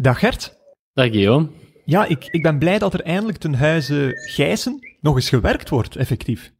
Dag Gert. Dag Guillaume. Ja, ik, ik ben blij dat er eindelijk ten huize Gijssen nog eens gewerkt wordt, effectief.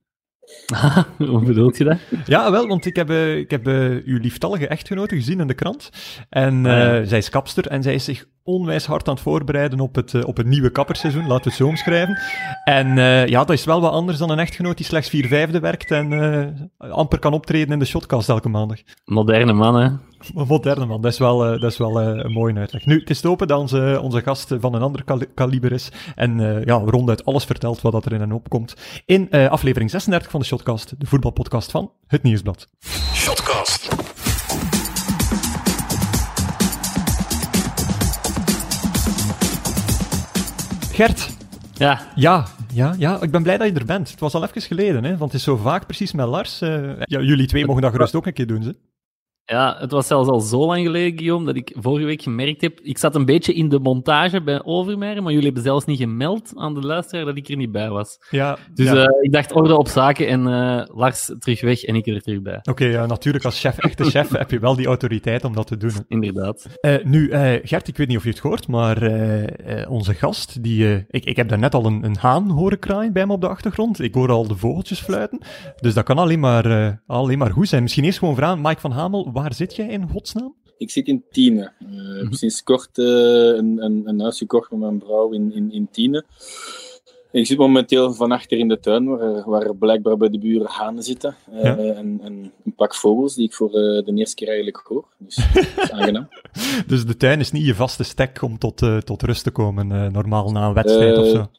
Hoe bedoelt je dat? Ja, wel, want ik heb, uh, ik heb uh, uw lieftallige echtgenote gezien in de krant. En uh, ah, ja. zij is kapster en zij is zich onwijs hard aan het voorbereiden op het, op het nieuwe kapperseizoen, laten we het zo omschrijven. En ja, dat is wel wat anders dan een echtgenoot die slechts vier vijfde werkt en amper kan optreden in de shotcast elke maandag. Moderne man, hè? Moderne man, dat is wel, dat is wel een mooie uitleg. Nu, het is te open dat onze, onze gast van een ander kal kaliber is en ja, ronduit alles vertelt wat er in en opkomt in aflevering 36 van de Shotcast, de voetbalpodcast van het Nieuwsblad. Shotcast. Gert. Ja. Ja, ja, ja, ik ben blij dat je er bent. Het was al even geleden, hè, want het is zo vaak precies met Lars. Uh, ja, jullie twee mogen dat gerust ook een keer doen, ze. Ja, het was zelfs al zo lang geleden, Guillaume, dat ik vorige week gemerkt heb. Ik zat een beetje in de montage bij Overmeijer, maar jullie hebben zelfs niet gemeld aan de luisteraar dat ik er niet bij was. Ja, dus ja. Uh, ik dacht orde op zaken en uh, Lars terug weg en ik er terug bij. Oké, okay, ja, natuurlijk als chef, echte chef, heb je wel die autoriteit om dat te doen. Inderdaad. Uh, nu, Gert, ik weet niet of je het hoort, maar onze gast, die, ik, ik heb daarnet al een, een haan horen kraaien bij me op de achtergrond. Ik hoor al de vogeltjes fluiten, dus dat kan alleen maar, alleen maar goed zijn. Misschien eerst gewoon vragen, Mike van Hamel, waar zit jij in godsnaam? Ik zit in Tiene. Uh, mm -hmm. Sinds kort uh, een, een, een, huis gekocht met mijn vrouw in, in, in Tiene. Ik zit momenteel van achter in de tuin, waar, waar blijkbaar bij de buren hanen zitten. Uh, ja. en, en, een pak vogels die ik voor de eerste keer eigenlijk hoor. Dus dat is aangenaam. dus de tuin is niet je vaste stek om tot, tot rust te komen, normaal na een wedstrijd of zo?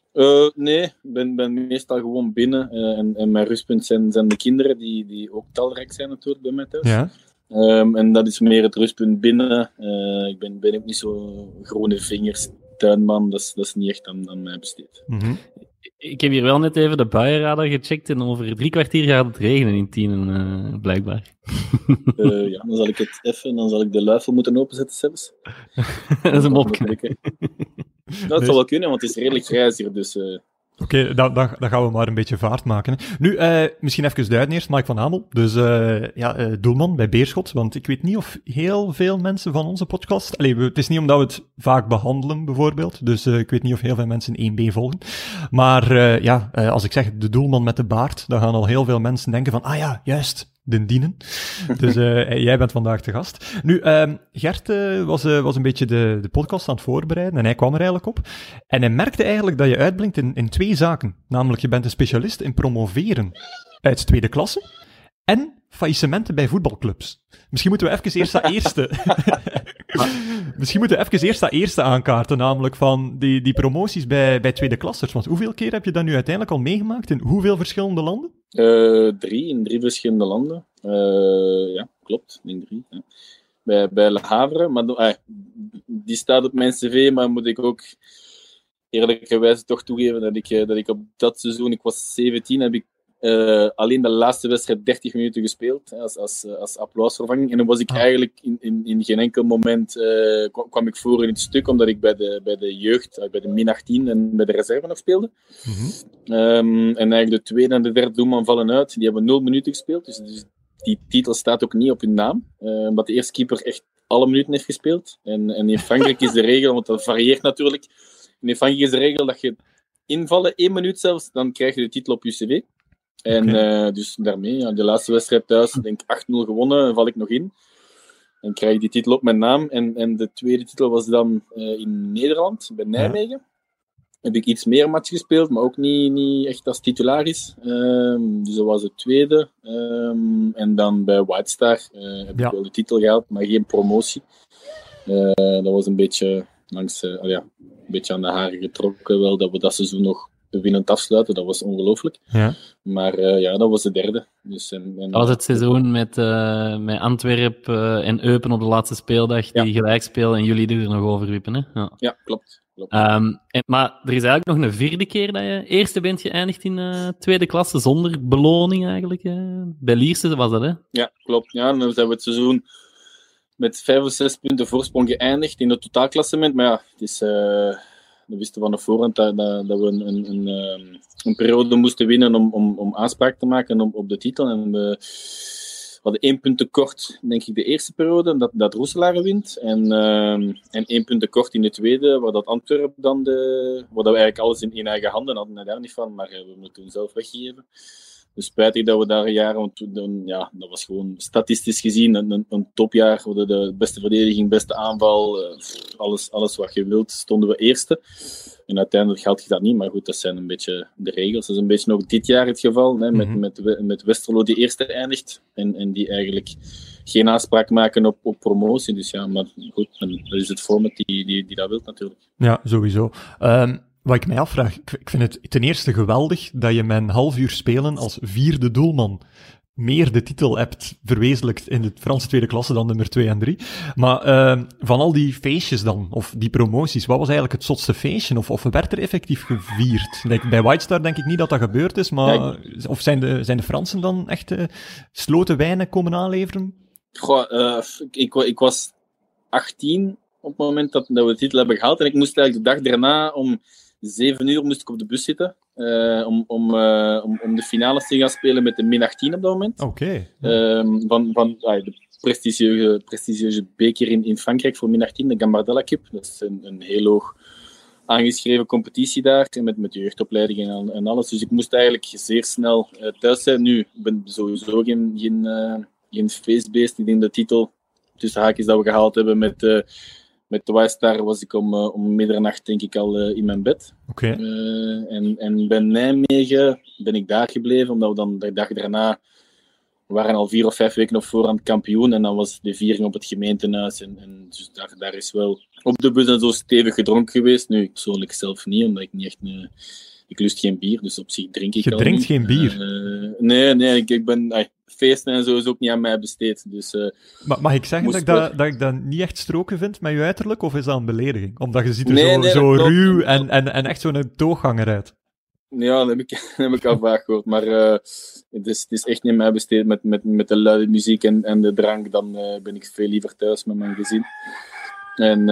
Nee, ik ben, ben meestal gewoon binnen. En, en mijn rustpunt zijn, zijn de kinderen, die, die ook talrijk zijn natuurlijk bij mij thuis. Ja. Um, en dat is meer het rustpunt binnen. Uh, ik ben, ben ook niet zo groene vingers tuinman, dat is, dat is niet echt aan, aan mij besteed. Mm -hmm. Ik heb hier wel net even de buienradar gecheckt en over drie kwartier gaat het regenen in Tienen, uh, blijkbaar. Uh, ja, dan zal ik het even, dan zal ik de luifel moeten openzetten zelfs. dat is een mopje. Dat zal wel kunnen, want het is redelijk grijs hier, dus... Oké, okay, dan, dan, dan, gaan we maar een beetje vaart maken. Nu, uh, misschien even duiden eerst, Mike van Hamel. Dus uh, ja, uh, doelman bij Beerschot. Want ik weet niet of heel veel mensen van onze podcast... Allee, het is niet omdat we het vaak behandelen, bijvoorbeeld. Dus ik weet niet of heel veel mensen 1B volgen. Maar ja, als ik zeg de doelman met de baard, dan gaan al heel veel mensen denken van... Ah ja, juist, den dienen. Dus uh, jij bent vandaag te gast. Nu, uh, Gert uh, was, was een beetje de, de podcast aan het voorbereiden en hij kwam er eigenlijk op. En hij merkte eigenlijk dat je uitblinkt in, in twee zaken. Namelijk, je bent een specialist in promoveren uit tweede klasse en faillissementen bij voetbalclubs. Misschien moeten we even eerst dat eerste... Misschien moeten we even eerst dat eerste aankaarten, namelijk van die, die promoties bij, bij tweede klassers. Want hoeveel keer heb je dat nu uiteindelijk al meegemaakt? In hoeveel verschillende landen? Uh, drie, in drie verschillende landen. Uh, ja, klopt, in drie. Ja. Bij, bij Le Havre, maar uh, die staat op mijn cv, maar moet ik ook eerlijkerwijs toch toegeven dat ik, dat ik op dat seizoen, ik was 17, heb ik uh, alleen de laatste wedstrijd 30 minuten gespeeld als, als, als applausvervanging. En dan was ik eigenlijk in, in, in geen enkel moment uh, kwam, kwam, ik voor in het stuk, omdat ik bij de, bij de jeugd, uh, bij de min 18 en bij de reserve nog speelde. Mm -hmm. um, en eigenlijk de tweede en de derde doelman vallen uit. Die hebben nul minuten gespeeld. Dus, dus die titel staat ook niet op hun naam. omdat de eerste keeper echt alle minuten heeft gespeeld. En, en in Frankrijk is de regel, want dat varieert natuurlijk. In Frankrijk is de regel dat je invallen, één minuut zelfs, dan krijg je de titel op je cv. En okay. uh, dus daarmee, ja, de laatste wedstrijd thuis, denk 8-0 gewonnen, val ik nog in. En krijg ik die titel op mijn naam. En, en de tweede titel was dan uh, in Nederland, bij Nijmegen. Ja. Heb ik iets meer match gespeeld, maar ook niet, niet echt als titularis. Um, dus dat was de tweede. Um, en dan bij White Star uh, heb ja. ik wel de titel gehaald, maar geen promotie. dat was een beetje langs, ja, een beetje aan de haren getrokken, wel dat we dat seizoen nog winnend afsluiten. Dat was ongelooflijk. Ja. Maar uh, ja, dat was de derde. Dus, en, en, dat was het seizoen met, uh, met Antwerpen uh, en Eupen op de laatste speeldag, die ja. gelijk spelen en jullie er nog over wippen. Hè? Ja. ja, klopt. klopt. Um, en, maar er is eigenlijk nog een vierde keer dat je eerste bent geëindigd in tweede klasse, zonder beloning eigenlijk. Bij Lierse was dat, hè? Ja, klopt. Ja, dan zijn we het seizoen met vijf of zes punten voorsprong geëindigd in het totaalklassement. Maar ja, het is we wisten van de voorhand dat, dat, we een, een, een, een, periode moesten winnen om, om, om aanspraak te maken op, op de titel. En we, hadden één punt tekort, denk ik, de eerste periode, dat, dat Roeselaar wint. En, ehm, en één punt tekort in de tweede, waar dat Antwerp dan de... Waar dat we eigenlijk alles in, in eigen handen hadden, daar niet van, maar eh, we moeten zelf weggeven. Dus spijtig dat we daar een jaar, want toen, ja, dat was gewoon statistisch gezien een, een, een topjaar. We hadden de beste verdediging, beste aanval, eh, alles, alles wat je wilt, stonden we eerste. En uiteindelijk geldt je dat niet, maar goed, dat zijn een beetje de regels. Dat is een beetje ook dit jaar het geval, hè, met, Mhm. met, met Westerlo die eerste eindigt en, en die eigenlijk geen aanspraak maken op, op promotie. Dus ja, maar goed, dat is het format die, die, die dat wil natuurlijk. Ja, sowieso. Ehm, wat ik mij afvraag, ik, vind het ten eerste geweldig dat je met een half uur spelen als vierde doelman meer de titel hebt verwezenlijkt in de Franse tweede klasse dan nummer 2 en 3. Maar ehm, van al die feestjes dan, of die promoties, wat was eigenlijk het zotste feestje? Of, of werd er effectief gevierd? Like, bij White Star denk ik niet dat dat gebeurd is, maar Ja, of zijn de, zijn de Fransen dan echt eh, sloten wijnen komen aanleveren? Goh, eh, ik, ik was 18 op het moment dat, dat we de titel hebben gehaald. En ik moest eigenlijk de dag daarna om 7 uur moest ik op de bus zitten. eh, om, om, eh, om, om de finales te gaan spelen met de min 18 op dat moment. Oké. Ehm, van van ah, de prestigieuze, prestigieuze beker in, in Frankrijk voor min 18, de Gambardella Cup. Dat is een, een heel hoog aangeschreven competitie daar, met, met jeugdopleiding en, al- en alles. Dus ik moest eigenlijk zeer snel eh, thuis zijn. Nu, ik ben sowieso geen, geen, geen feestbeest. Ik denk de titel, tussen haakjes, dat we gehaald hebben met, met de White Star, was ik om, eh, om middernacht denk ik al eh, in mijn bed. Oké. Eh, en, en bij Nijmegen ben ik daar gebleven, omdat we dan de dag daarna we waren al vier of vijf weken op voorhand kampioen. En dan was de viering op het gemeentehuis. En, en dus daar, daar is wel op de bus en zo stevig gedronken geweest. Nu, ik persoonlijk zelf niet, omdat ik niet echt... eh, ik lust geen bier, dus op zich drink ik Je al drinkt niet. geen bier? Eh, nee, nee, ik, ik ben... ai, feesten en zo is ook niet aan mij besteed. Dus eh, Ma- mag ik zeggen dat ik dat, ik dat niet echt stroken vind met je uiterlijk, of is dat een belediging? Omdat je ziet er Nee, zo, nee, zo klopt. ruw en, en, en echt zo'n toogganger uit. Ja, dat heb ik, dat heb ik al vaak gehoord. Maar eh, het, is, het is echt niet aan mij besteed met, met, met de luide muziek en, en de drank. Dan ben ik veel liever thuis met mijn gezin. En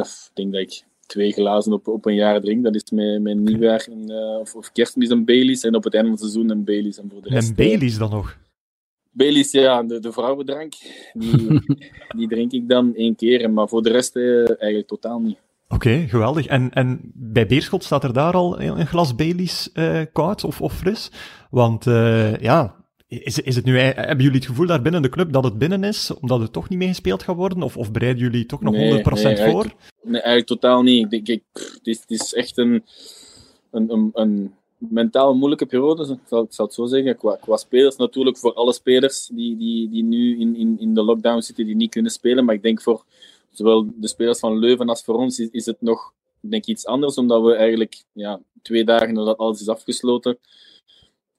ik denk dat ik twee glazen op, op een jaar drink. Dat is mijn, mijn nieuwjaar en, eh, of, of kerstmis een Baileys. En op het einde van het seizoen een Baileys. En voor de rest, En eh, Baileys dan nog. Baileys, ja, de, de vrouwendrank. Die, die drink ik dan één keer. Maar voor de rest eh, eigenlijk totaal niet. Oké, geweldig. En, en bij Beerschot staat er daar al een glas Baileys eh, koud of, of fris? Want eh, ja, is, is het nu, hebben jullie het gevoel daar binnen de club dat het binnen is, omdat het toch niet mee gespeeld gaat worden? Of, of bereiden jullie toch nog Nee, 100% nee, voor? Nee, eigenlijk totaal niet. Ik ik, het, is, het is echt een, een, een, een mentaal moeilijke periode, ik zal, ik zal het zo zeggen. Qua, qua spelers natuurlijk, voor alle spelers die, die, die nu in, in, in de lockdown zitten, die niet kunnen spelen. Maar ik denk voor zowel de spelers van Leuven als voor ons is, is het nog denk ik, iets anders, omdat we eigenlijk ja, twee dagen nadat alles is afgesloten,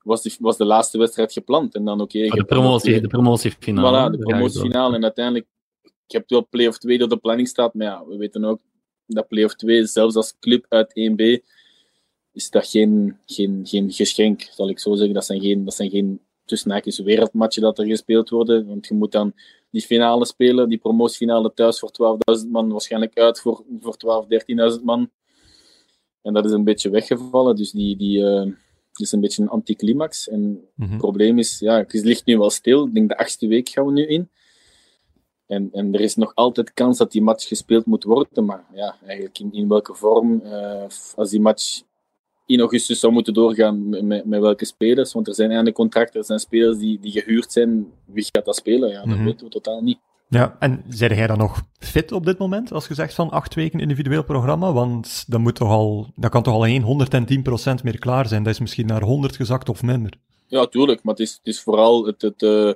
was, die, was de laatste wedstrijd gepland. En dan oké. de, promotie, de promotiefinale. Voilà, de promotiefinale. En uiteindelijk, ik heb wel play-off 2 die op de planning staat, maar ja, we weten ook dat play-off 2, zelfs als club uit 1B, is dat geen, geen, geen geschenk, zal ik zo zeggen. Dat zijn geen, dat zijn geen wereldmatchen dat er gespeeld worden. Want je moet dan die finale spelen, die promotiefinale thuis voor 12.000 man, waarschijnlijk uit voor, voor 12.000, 13.000 man. En dat is een beetje weggevallen, dus die, die, eh, het is een beetje een anticlimax. En Mhm. het probleem is, ja, het ligt nu wel stil. Ik denk de achtste week gaan we nu in. En, en er is nog altijd kans dat die match gespeeld moet worden. Maar ja, eigenlijk in, in welke vorm. eh, als die match in augustus zou moeten doorgaan, met, met, met welke spelers. Want er zijn einde contracten, er zijn spelers die, die gehuurd zijn. Wie gaat dat spelen? Ja, dat Mhm. weten we totaal niet. Ja, en zei jij dan nog fit op dit moment, als je zegt van acht weken individueel programma? Want dat, moet toch al, dat kan toch al een 110% meer klaar zijn. Dat is misschien naar 100 gezakt of minder. Ja, tuurlijk. Maar het is, het is vooral het, het, eh,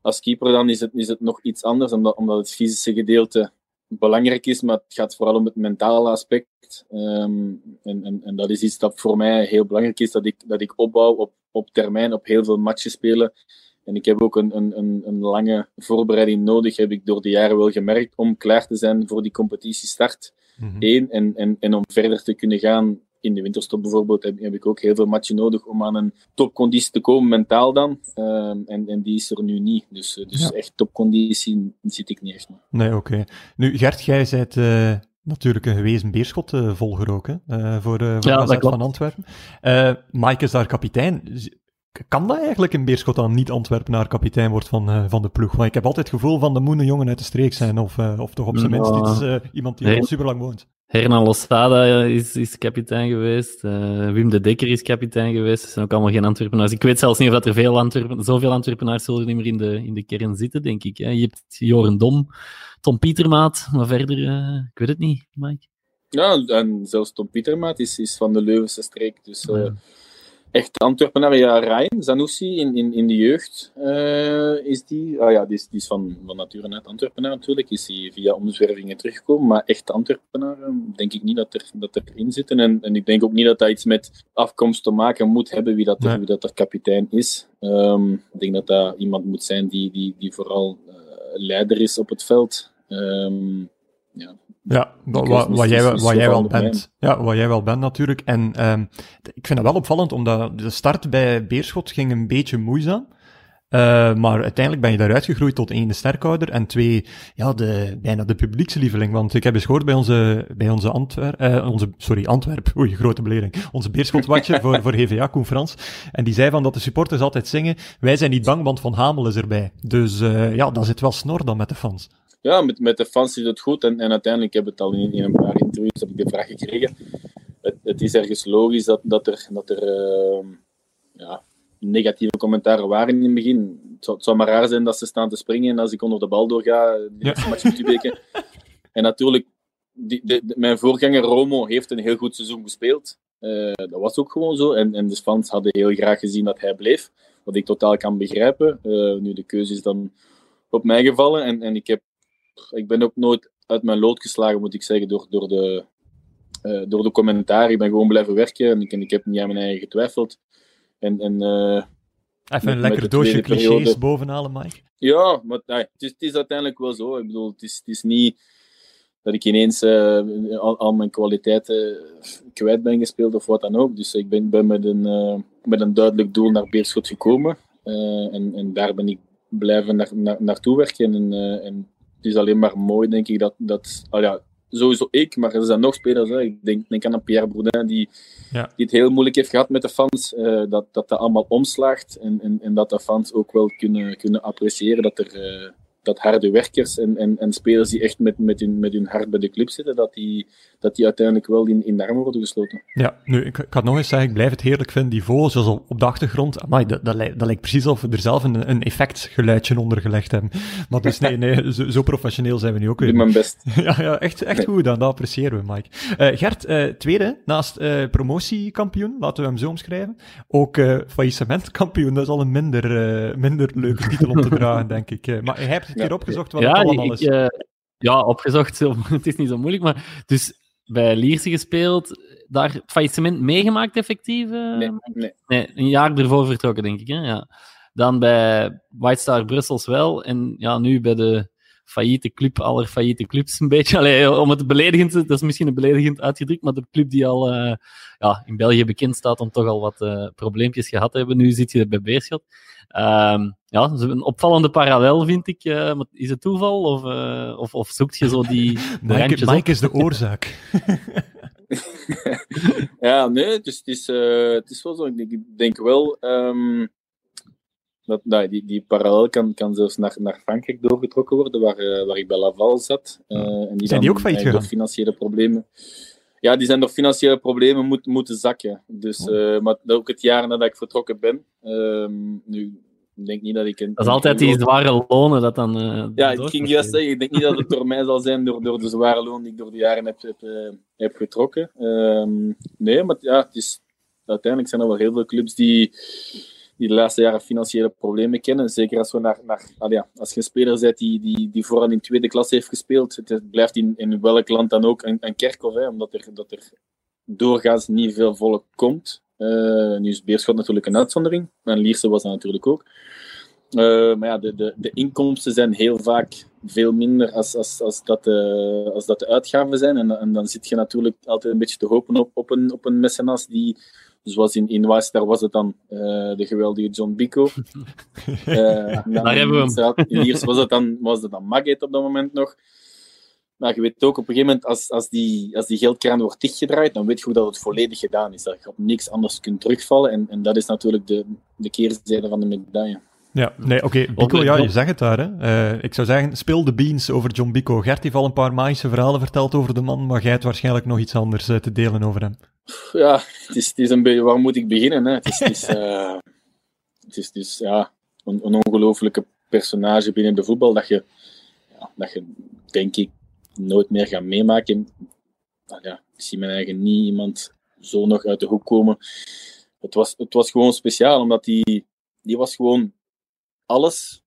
als keeper dan is het, is het nog iets anders, omdat, omdat het fysische gedeelte belangrijk is, maar het gaat vooral om het mentale aspect. Ehm, en, en, en dat is iets dat voor mij heel belangrijk is, dat ik, dat ik opbouw op, op termijn, op heel veel matchen spelen. En ik heb ook een, een, een, een lange voorbereiding nodig, heb ik door de jaren wel gemerkt, om klaar te zijn voor die competitiestart. Mhm. Eén, en, en, en om verder te kunnen gaan in de winterstop bijvoorbeeld, heb, heb ik ook heel veel matchen nodig om aan een topconditie te komen, mentaal dan. Ehm, en, en die is er nu niet. Dus, eh, dus Ja. echt topconditie zit ik niet echt. meer. Nee, oké. Nu, Gert, jij bent eh, natuurlijk een gewezen Beerschot-volger ook, hè? eh, voor, eh voor Ja, klopt. van Antwerpen. Eh Mike is daar kapitein. Kan dat eigenlijk in Beerschot dan niet Antwerpenaar kapitein wordt van, uh, van de ploeg? Want ik heb altijd het gevoel van de moene jongen uit de streek zijn, of, uh, of toch op zijn minst iets, uh, iemand die al super lang woont. Hernan Losada is, is kapitein geweest. Wim de Dekker is kapitein geweest. Ze zijn ook allemaal geen Antwerpenaars. Ik weet zelfs niet of dat er veel Antwerpen, zoveel Antwerpenaars zullen niet meer in de, in de kern zitten, denk ik. Hè. Je hebt Joren Dom, Tom Pietermaat, maar verder, ik weet het niet, Mike. Ja, en zelfs Tom Pietermaat is, is van de Leuvense streek. Dus ja echt Antwerpenaar. Ja, Ryan Zanussi in, in, in de jeugd uh, is die. Ah ja, die is, die is van, van nature net Antwerpenaar natuurlijk. Is hij via omzwervingen teruggekomen. Maar echt Antwerpenaar eh, denk ik niet dat er, dat erin zitten. En, en ik denk ook niet dat dat iets met afkomst te maken moet hebben wie dat er, wie dat er kapitein is. Um, ik denk dat dat iemand moet zijn die, die, die vooral uh, leider is op het veld. Um, ja, ja, wat, wat, jij, wat jij wel bent. Ja, wat jij wel bent natuurlijk. En um, ik vind dat wel opvallend, omdat de start bij Beerschot ging een beetje moeizaam. Uh, maar uiteindelijk ben je daaruit gegroeid tot één, de sterkhouder, en twee, ja, de, bijna de publiekslieveling. Want ik heb eens gehoord bij onze, bij onze Antwerp, uh, onze, sorry, Antwerp, oei, grote belering, onze Beerschotwatje voor, voor GVA, Koen Frans. En die zei van dat de supporters altijd zingen, wij zijn niet bang, want Van Hamel is erbij. Dus uh, ja, dan zit wel snor dan met de fans ja, met, met de fans is het goed. En, en uiteindelijk heb ik het al in, in een paar interviews heb ik de vraag gekregen. Het, het is ergens logisch dat, dat er, dat er uh, ja, negatieve commentaren waren in het begin. Het zou, het zou, maar raar zijn dat ze staan te springen en als ik onder de bal doorga, ja. match moet weken. En natuurlijk, die, de, mijn voorganger Romo heeft een heel goed seizoen gespeeld. Uh, dat was ook gewoon zo. En, en de fans hadden heel graag gezien dat hij bleef. Wat ik totaal kan begrijpen. Uh, nu, de keuze is dan op mij gevallen. En, en ik heb ik ben ook nooit uit mijn lood geslagen, moet ik zeggen, door, door, de, uh, door de commentaar. Ik ben gewoon blijven werken en ik, en ik heb niet aan mijn eigen getwijfeld. En, en, uh, Even een lekker doosje clichés periode... bovenhalen, Mike. Ja, maar nee, het, is, het, is, uiteindelijk wel zo. Ik bedoel, het is, het is niet dat ik ineens uh, al, al, mijn kwaliteiten kwijt ben gespeeld of wat dan ook. Dus ik ben, ben met, een, met een duidelijk doel naar Beerschot gekomen. En, en daar ben ik blijven naar, naar, naartoe werken. En, en het is alleen maar mooi, denk ik, dat, dat oh ja, sowieso ik, maar er zijn nog spelers. Hè. Ik denk, denk aan Pierre Bourdin, die, ja. die het heel moeilijk heeft gehad met de fans. Uh, dat, dat dat allemaal omslaagt en, en, en dat de fans ook wel kunnen, kunnen appreciëren dat er, uh, dat harde werkers en, en, en spelers die echt met, met, hun, met hun hart bij de club zitten, dat die, dat die uiteindelijk wel in, in de armen worden gesloten. Ja, nu, ik, ik had nog eens zeggen, ik blijf het heerlijk vinden, die vogels zoals op de achtergrond. Amai, dat, dat, lijkt, dat lijkt precies alsof we er zelf een, een effectgeluidje onder gelegd hebben. Maar dus nee, nee zo, zo professioneel zijn we nu ook weer. Ik doe mijn best. ja, ja, echt, echt goed, dan, dat appreciëren we, Mike. Uh, Gert, uh, tweede, naast uh, promotiekampioen, laten we hem zo omschrijven, ook faillissementkampioen, dat is al een minder, minder leuke titel om te dragen, denk ik. maar hij hebt keer opgezocht wat ja, het allemaal ik, is. ja, opgezocht, het is niet zo moeilijk, maar dus bij Lierse gespeeld, daar faillissement meegemaakt effectief? Uh, nee, nee. nee, een jaar ervoor vertrokken, denk ik. Hè? Ja. Dan bij White Star Brussels wel. En ja, nu bij de failliete club, aller failliete clubs een beetje. Allee, om het beledigend te, dat is misschien een beledigend uitgedrukt, maar de club die al uh, ja, in België bekend staat om toch al wat uh, probleempjes gehad te hebben. Nu zit je bij Beerschot. Um, ja, een opvallende parallel vind ik. Uh, is het toeval of, uh, of, of zoekt je zo die Mike, Mike is de oorzaak. ja, nee, het is, het is, uh, het is wel zo. Ik denk, wel um, dat nou, die, die parallel kan, kan zelfs naar, naar Frankrijk doorgetrokken worden, waar, waar ik bij Laval zat. en die zijn die ook failliet gegaan? financiële problemen ja, die zijn door financiële problemen moet, moeten zakken. Dus, uh, maar ook het jaar nadat ik vertrokken ben. Uh, nu, ik denk niet dat ik... Een, dat is altijd die zware lonen dat dan... Uh, ja, ik ging juist zeggen, ik denk niet dat het door mij zal zijn, door, door de zware loon die ik door de jaren heb, heb, uh, heb getrokken. Ehm, nee, maar ja, het is, uiteindelijk zijn er wel heel veel clubs die die de laatste jaren financiële problemen kennen. Zeker als, we naar, naar, ja, als je een speler bent die, die, die vooral in tweede klas heeft gespeeld. Het blijft in, in welk land dan ook een, een kerkhof, hè, omdat er, dat er doorgaans niet veel volk komt. Uh, nu is Beerschot natuurlijk een uitzondering, en Lierse was dat natuurlijk ook. Uh, maar ja, de, de, de inkomsten zijn heel vaak veel minder als, als, als, dat, de, als dat de uitgaven zijn. En, en dan zit je natuurlijk altijd een beetje te hopen op, op, een, op een mecenas die Zoals in, in West, daar was het dan uh, de geweldige John Bico. Uh, daar hebben we hem. In Iers was het dan, was het dan op dat moment nog. Maar je weet ook op een gegeven moment, als, als, die, als die geldkraan wordt dichtgedraaid, dan weet je ook dat het volledig gedaan is. Dat je op niks anders kunt terugvallen. En, en dat is natuurlijk de, de keerzijde van de medaille. Ja, nee, oké. Okay. Bico, ja, je zegt het daar. Hè. Uh, ik zou zeggen, speel de beans over John Bico. Gert heeft al een paar magische verhalen verteld over de man, maar jij hebt waarschijnlijk nog iets anders uh, te delen over hem. Ja, het is, het is een beetje... Waar moet ik beginnen? Hè? Het is, het is, uh, het is, het is ja, een, een ongelofelijke personage binnen de voetbal dat je, ja, dat je, denk ik, nooit meer gaat meemaken. Nou ja, ik zie mijn eigen niet iemand zo nog uit de hoek komen. Het was, het was gewoon speciaal, omdat die, die was gewoon alles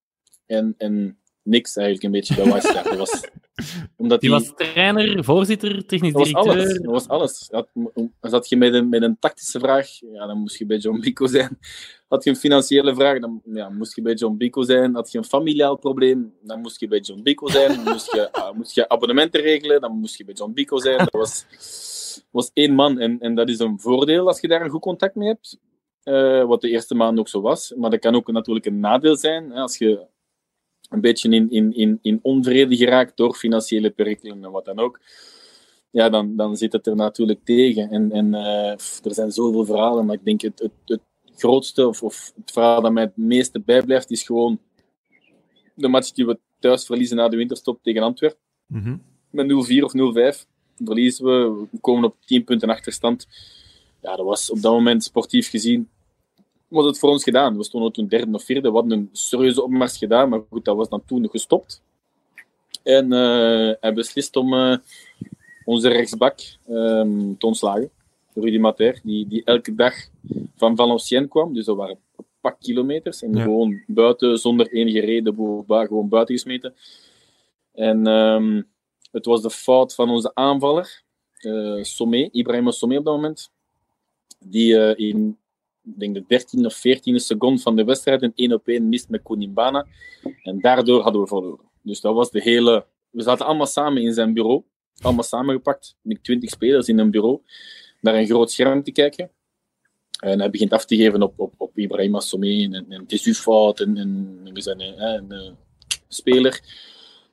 en, en niks eigenlijk een beetje bij Wijstra. Dat was, omdat die, die, was trainer, voorzitter, technisch dat directeur. Was alles, dat was alles. Had, je met een, met een tactische vraag, ja, dan moest je bij John Bico zijn. Had je een financiële vraag, dan ja, moest je bij John Bico zijn. Had je een familiaal probleem, dan moest je bij John Bico zijn. moest je, uh, moest je abonnementen regelen, dan moest je bij John Bico zijn. Dat was, was één man en, en dat is een voordeel als je daar een goed contact mee hebt. Uh, wat de eerste maand ook zo was. Maar dat kan ook natuurlijk een nadeel zijn hè, als je een beetje in, in, in, in onvrede geraakt door financiële perikelen en wat dan ook. Ja, dan, dan zit het er natuurlijk tegen. En, en uh, er zijn zoveel verhalen, maar ik denk het, het, het grootste, of, of het verhaal dat mij het meeste bijblijft, is gewoon de match die we thuis verliezen na de winterstop tegen Antwerpen. Mm -hmm. Met 0-4 of 0-5 verliezen we, we komen op 10 punten achterstand. Ja, dat was op dat moment sportief gezien was het voor ons gedaan. We stonden toen derde of vierde. We hadden een serieuze opmars gedaan, maar goed, dat was dan toen gestopt. En uh, hij beslist om uh, onze rechtsbak um, te ontslagen. Rudy Mater, die, die elke dag van Valenciennes kwam. Dus dat waren een pak kilometers. En ja. gewoon buiten, zonder enige reden, gewoon buiten gesmeten. En um, het was de fout van onze aanvaller, uh, Somé, Ibrahim Somé op dat moment. Die in denk de 13e of 14e seconde van de wedstrijd een 1 op 1 mist met Konimbana. En daardoor hadden we verloren. Dus dat was de hele... We zaten allemaal samen in zijn bureau. Allemaal samengepakt. Met 20 spelers in een bureau. Naar een groot scherm te kijken. En hij begint af te geven op, op, op Ibrahim Assomé. En, en het fout. En, we zijn een, een, een speler.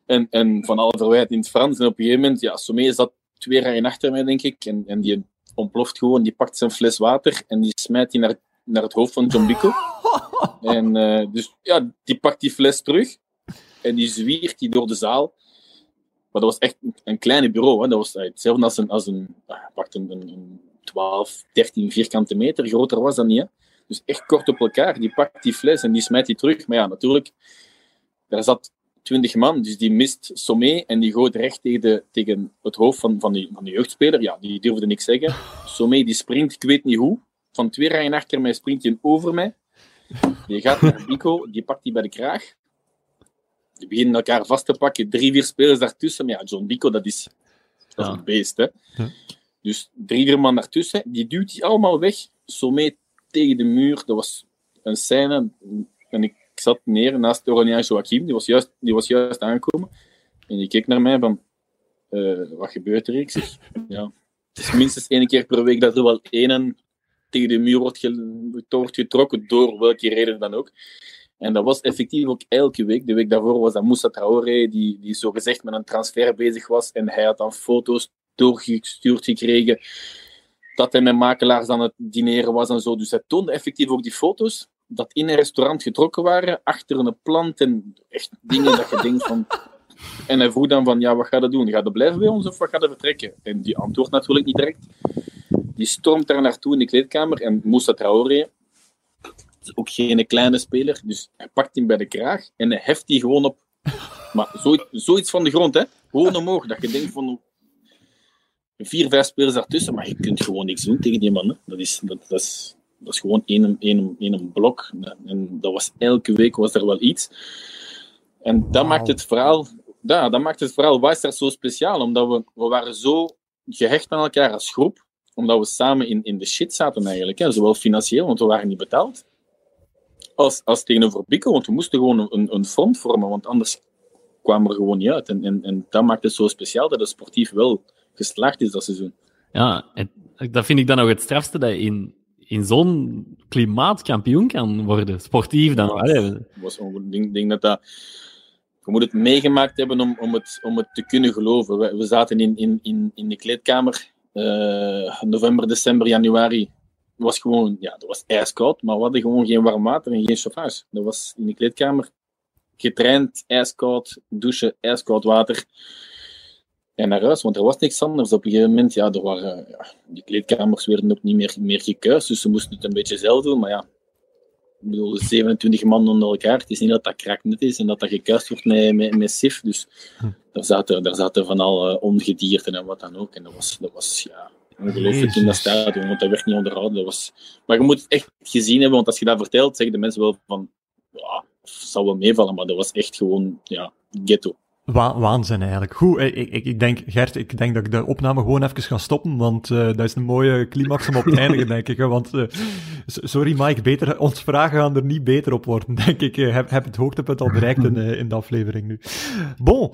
En, en van alle verwijt in het Frans. En op een gegeven moment, ja, zat twee rijen achter mij, denk ik. En, en die ontploft gewoon, die pakt zijn fles water en die smijt die naar, naar het hoofd van John Bico. en uh, dus ja, die pakt die fles terug en die zwiert die door de zaal. Maar dat was echt een, een kleine bureau. Hè. Dat was hetzelfde als een, als een, pakt een, een, een 12, 13 vierkante meter. Groter was dat niet. Hè. Dus echt kort op elkaar. Die pakt die fles en die smijt die terug. Maar ja, natuurlijk, daar zat 20 man, dus die mist Sommé en die gooit recht tegen, de, tegen het hoofd van, van, die, van de jeugdspeler. Ja, die durfde niks zeggen. Sommé die springt, ik weet niet hoe. Van twee rijen achter mij springt hij over mij. Die gaat naar Bico, die pakt die bij de kraag. Die beginnen elkaar vast te pakken. Drie, vier spelers daartussen. Maar ja, John Bico, dat is, dat is een beest. Hè? Ja. Dus drie, vier man daartussen. Die duwt die allemaal weg. Sommé tegen de muur. Dat was een scène. En ik ik zat neer naast Orania Joachim, die was, juist, die was juist aangekomen. En die keek naar mij van, uh, wat gebeurt er? Ik zeg, ja, het is minstens één keer per week dat er wel één tegen de muur wordt, ge wordt getrokken, door welke reden dan ook. En dat was effectief ook elke week. De week daarvoor was dat Moussa Traoré, die, die zogezegd met een transfer bezig was. En hij had dan foto's doorgestuurd gekregen dat hij met makelaars aan het dineren was en zo. Dus hij toonde effectief ook die foto's dat in een restaurant getrokken waren, achter een plant en echt dingen dat je denkt van... En hij vroeg dan van, ja, wat gaat je doen? Gaat je blijven bij ons of wat gaat je vertrekken? En die antwoordt natuurlijk niet direct. Die stormt daar naartoe in de kleedkamer en Moussa Traoré, is ook geen kleine speler, dus hij pakt hem bij de kraag en hij heft die gewoon op. Maar zoiets, zoiets van de grond, hè. Gewoon omhoog, dat je denkt van... Vier, vijf spelers daartussen, maar je kunt gewoon niks doen tegen die man. Hè. Dat, is, dat, dat is dat is gewoon één, één, één blok. En dat was elke week was er wel iets. En dat wow. maakt het verhaal, ja, dat maakt het verhaal zo speciaal, omdat we, we waren zo gehecht aan elkaar als groep, omdat we samen in, in de shit zaten eigenlijk, hè, zowel financieel, want we waren niet betaald, als, als tegenover Bikkel, want we moesten gewoon een, een front vormen, want anders kwamen we er gewoon niet uit. En, en, en dat maakt het zo speciaal dat het sportief wel geslaagd is dat seizoen. Ja, dat vind ik dan nog het strafste, dat je in, in zo'n klimaat kampioen kan worden, sportief dan. Ja, was, ik denk, denk dat dat je moet het meegemaakt hebben om, om, het, om het te kunnen geloven. We, we zaten in, in, in, in de kleedkamer uh, november, december, januari. was gewoon, ja, dat was ijskoud, maar we hadden gewoon geen warm water en geen chauffage. Dat was in de kleedkamer getraind, ijskoud, douchen, ijskoud water. En naar huis, want er was niks anders. Op een gegeven moment, ja, er waren, ja, die kleedkamers werden ook niet meer, meer gekuist, dus ze moesten het een beetje zelf doen. Maar ja, ik bedoel, 27 man onder elkaar. Het is niet dat dat kraknet is en dat dat gekuist wordt met, met, met SIF. Dus hm. daar, zaten, daar zaten van al uh, ongedierten en wat dan ook. En dat was, dat was ja, ongelooflijk in dat stadion, want dat werd niet onderhouden. Dat was... Maar je moet het echt gezien hebben, want als je dat vertelt, zeggen de mensen wel van, ja, zal wel meevallen, maar dat was echt gewoon, ja, ghetto. Wa waanzin eigenlijk. Goed, ik, ik, ik, denk, Gert, ik denk dat ik de opname gewoon even ga stoppen, want uh, dat is een mooie climax om op te eindigen, denk ik. Hè, want, uh, sorry Mike, beter, ons vragen gaan er niet beter op worden, denk ik. Ik heb, heb het hoogtepunt al bereikt in, uh, in de aflevering nu. Bon,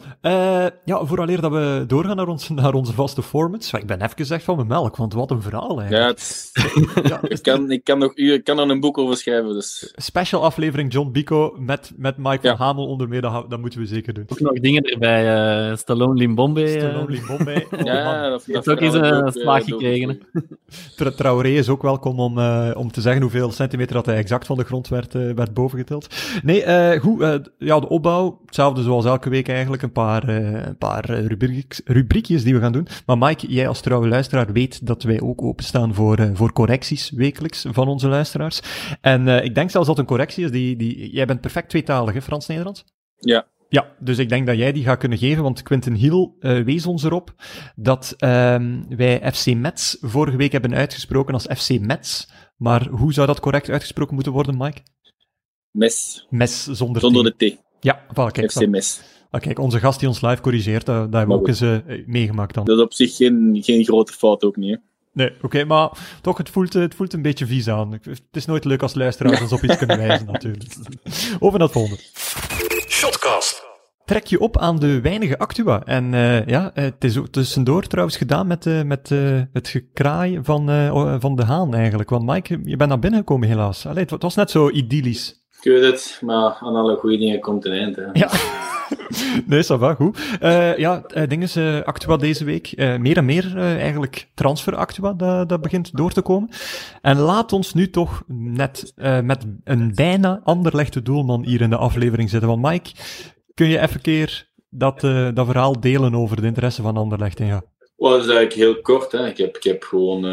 ja, vooraleer dat we doorgaan naar, ons, naar onze vaste formats. Ik ben even gezegd van mijn melk, want wat een verhaal eigenlijk. Ja, ja ik, kan, ik kan nog ik kan er een boek over schrijven, dus... Special aflevering John Bico met, met ja. van Hamel onder meer, dat, dat moeten we zeker doen. Ook nog dingen bij uh, Stallone Limbombe. Stallone Limbombe. Oh, ja, dat, heeft ook eens een slaag gekregen. Traoré is ook welkom om, uh, om te zeggen hoeveel centimeter dat hij exact van de grond werd, uh, werd bovengetild. Nee, uh, goed, ja, de opbouw, hetzelfde zoals elke week eigenlijk, een paar, een paar rubriek, rubriekjes die we gaan doen. Maar Mike, jij als trouwe luisteraar weet dat wij ook openstaan voor, voor correcties wekelijks van onze luisteraars. En ik denk zelfs dat een correctie is die, die jij bent perfect tweetalig, hè, Frans-Nederlands? Ja, ja, dus ik denk dat jij die gaat kunnen geven, want Quentin Hiel uh, wees ons erop dat um, wij FC Metz vorige week hebben uitgesproken als FC Metz. Maar hoe zou dat correct uitgesproken moeten worden, Mike? Mes. Mes zonder, zonder de T. Ja, voilà, kijk. FC Mes. Ah, kijk, onze gast die ons live corrigeert, dat, dat hebben we ook eens uh, meegemaakt dan. Dat is op zich geen, geen grote fout ook niet, hè? Nee, oké, okay, maar toch, het voelt, het voelt een beetje vies aan. Het is nooit leuk als luisteraars ons op iets kunnen wijzen, natuurlijk. Over naar het volgende. Shotcast. Trek je op aan de weinige actua. En uh, ja, het is ook tussendoor trouwens gedaan met, uh, met het gekraai van, van de haan eigenlijk. Want Mike, je bent naar binnen gekomen helaas. Allee, het was net zo idyllisch. Ik weet het, maar aan alle goede dingen komt een eind. Hè. Ja. nee, ça va, goed. ja, uh, ding is, Actua deze week, meer en meer eigenlijk transfer Actua, dat, dat begint door te komen. En laat ons nu toch net met een bijna anderlegde doelman hier in de aflevering zitten. Want Mike, Kun je even keer dat, dat verhaal delen over de interesse van Anderlecht? En ja. Well, dat is eigenlijk heel kort. Hè. Ik, heb, ik heb gewoon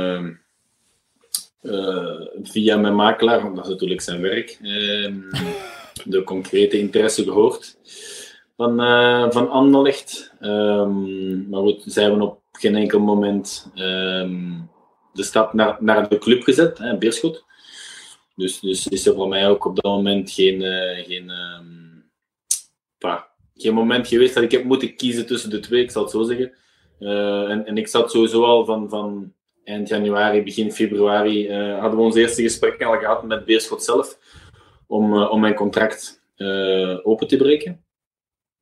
uh, uh, via mijn makelaar, want dat is natuurlijk zijn werk, ehm, de concrete interesse gehoord van, van Anderlecht. Um, maar goed, zijn we op geen enkel moment um, de stap naar, naar de club gezet, hè, Beerschot. Dus, dus is er voor mij ook op dat moment geen, geen enfin, geen moment geweest dat ik heb moeten kiezen tussen de twee, ik zal het zo zeggen. Uh, en, en ik zat sowieso al van, van eind januari, begin februari, uh, hadden we ons eerste gesprek al gehad met Beerschot zelf om, uh, om mijn contract open te breken.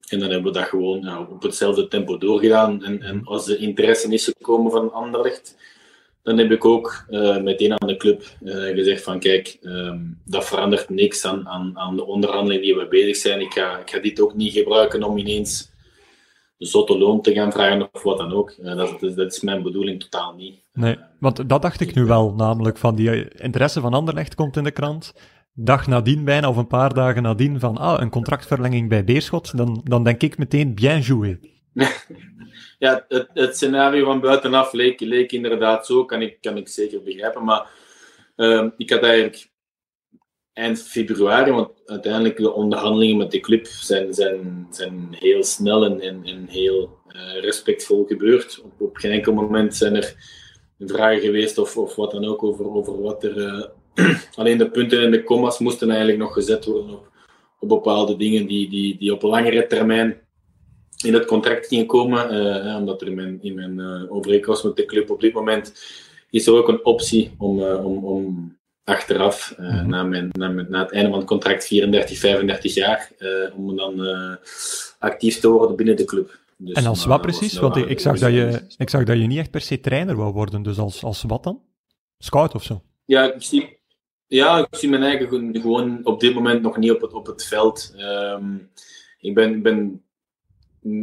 En dan hebben we dat gewoon ja, op hetzelfde tempo doorgedaan. En, en als de interesse is gekomen van Anderlecht, dan heb ik ook meteen aan de club gezegd van kijk, um, dat verandert niks aan, aan, aan de onderhandeling die we bezig zijn. Ik ga, ik ga dit ook niet gebruiken om ineens zotte loon te gaan vragen of wat dan ook. Uh, dat, dat, dat, is mijn bedoeling totaal niet. Nee, want dat dacht ik nu wel, namelijk van die interesse van Anderlecht komt in de krant. Dag nadien bijna, of een paar dagen nadien, van ah, een contractverlenging bij Beerschot, dan, dan denk ik meteen bien joué. ja, het, het, scenario van buitenaf leek, leek inderdaad zo, kan ik, kan ik zeker begrijpen. Maar uh, ik had eigenlijk eind februari, want uiteindelijk de onderhandelingen met de club zijn, zijn, zijn heel snel en, en, heel uh, respectvol gebeurd. Op, geen enkel moment zijn er vragen geweest of, of wat dan ook over, over wat er. Uh, alleen de punten en de commas moesten eigenlijk nog gezet worden op, op bepaalde dingen die, die, die op langere termijn in het contract gingen komen. Uh, omdat er in mijn, in mijn overeenkomst met de club op dit moment is er ook een optie om, om, om achteraf, mm -hmm. na, mijn, na, mijn, na, het einde van het contract, 34, 35 jaar, om dan actief te worden binnen de club. Dus, en als wat precies? Want ik, zag dat je, ik zag dat je niet echt per se trainer wou worden, dus als, als wat dan? Scout of zo? Ja, ik zie, ja, ik zie mijn eigen gewoon op dit moment nog niet op het, op het veld. Um, ik ben, ben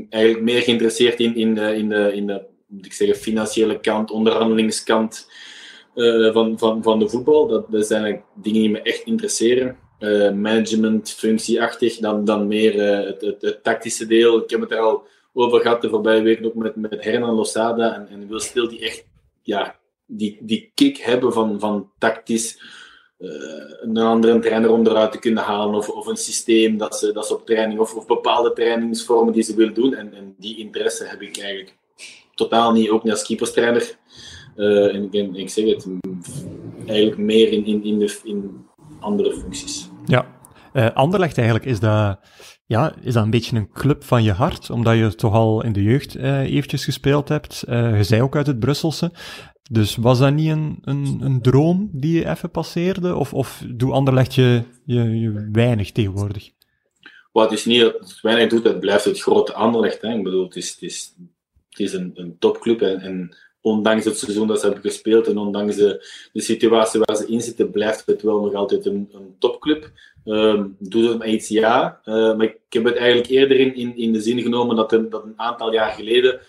eigenlijk meer geïnteresseerd in, in, de, in, de, in de moet ik zeggen, financiële kant, onderhandelingskant uh, van, van, van de voetbal. Dat, dat zijn dingen die me echt interesseren. Uh, management, functieachtig, dan, dan meer uh, het, het, tactische deel. Ik heb het er al over gehad de voorbije week ook met, met Hernan Losada en, en Wil Stil, die echt ja, die, die kick hebben van, van tactisch een andere trainer onderuit te kunnen halen of, of een systeem dat ze, dat op training of, of bepaalde trainingsvormen die ze willen doen. En, en die interesse heb ik eigenlijk totaal niet, ook niet als keeperstrainer. Uh, en ik, ik, zeg het, eigenlijk meer in, in, in, de, in andere functies. Ja, uh, Anderlecht eigenlijk, is dat, ja, is dat een beetje een club van je hart? Omdat je toch al in de jeugd uh, eventjes gespeeld hebt. Uh, je zei ook uit het Brusselse. Dus was dat niet een, een, een droom die je even passeerde? Of, of doe Anderlecht je, je, je weinig tegenwoordig? Wat is niet dat het weinig doet, het blijft het grote Anderlecht. Hè. Ik bedoel, het is, het is, het is een, een topclub. En, en ondanks het seizoen dat ze hebben gespeeld en ondanks de, situatie waar ze in zitten, blijft het wel nog altijd een, een topclub. Um, doet het maar iets ja. Uh, maar ik heb het eigenlijk eerder in, in, in de zin genomen dat, een, dat een aantal jaar geleden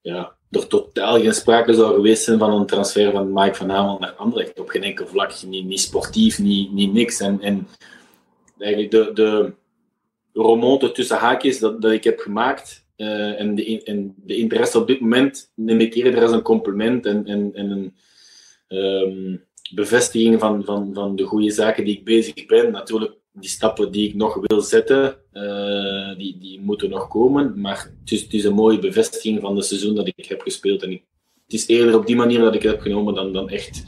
ja, er totaal geen sprake zou geweest zijn van een transfer van Mike van Hamel naar Anderlecht. Op geen enkel vlak. Niet, niet sportief, niet, niet niks. En, en eigenlijk de, de remonte tussen haakjes dat, dat ik heb gemaakt uh, en, de, en de interesse op dit moment neem ik eerder als een compliment en, en, en een um, bevestiging van, van, van de goede zaken die ik bezig ben. Natuurlijk die stappen die ik nog wil zetten, uh, die, die moeten nog komen. Maar het is, het is, een mooie bevestiging van het seizoen dat ik heb gespeeld. En ik, het is eerder op die manier dat ik het heb genomen dan, dan echt.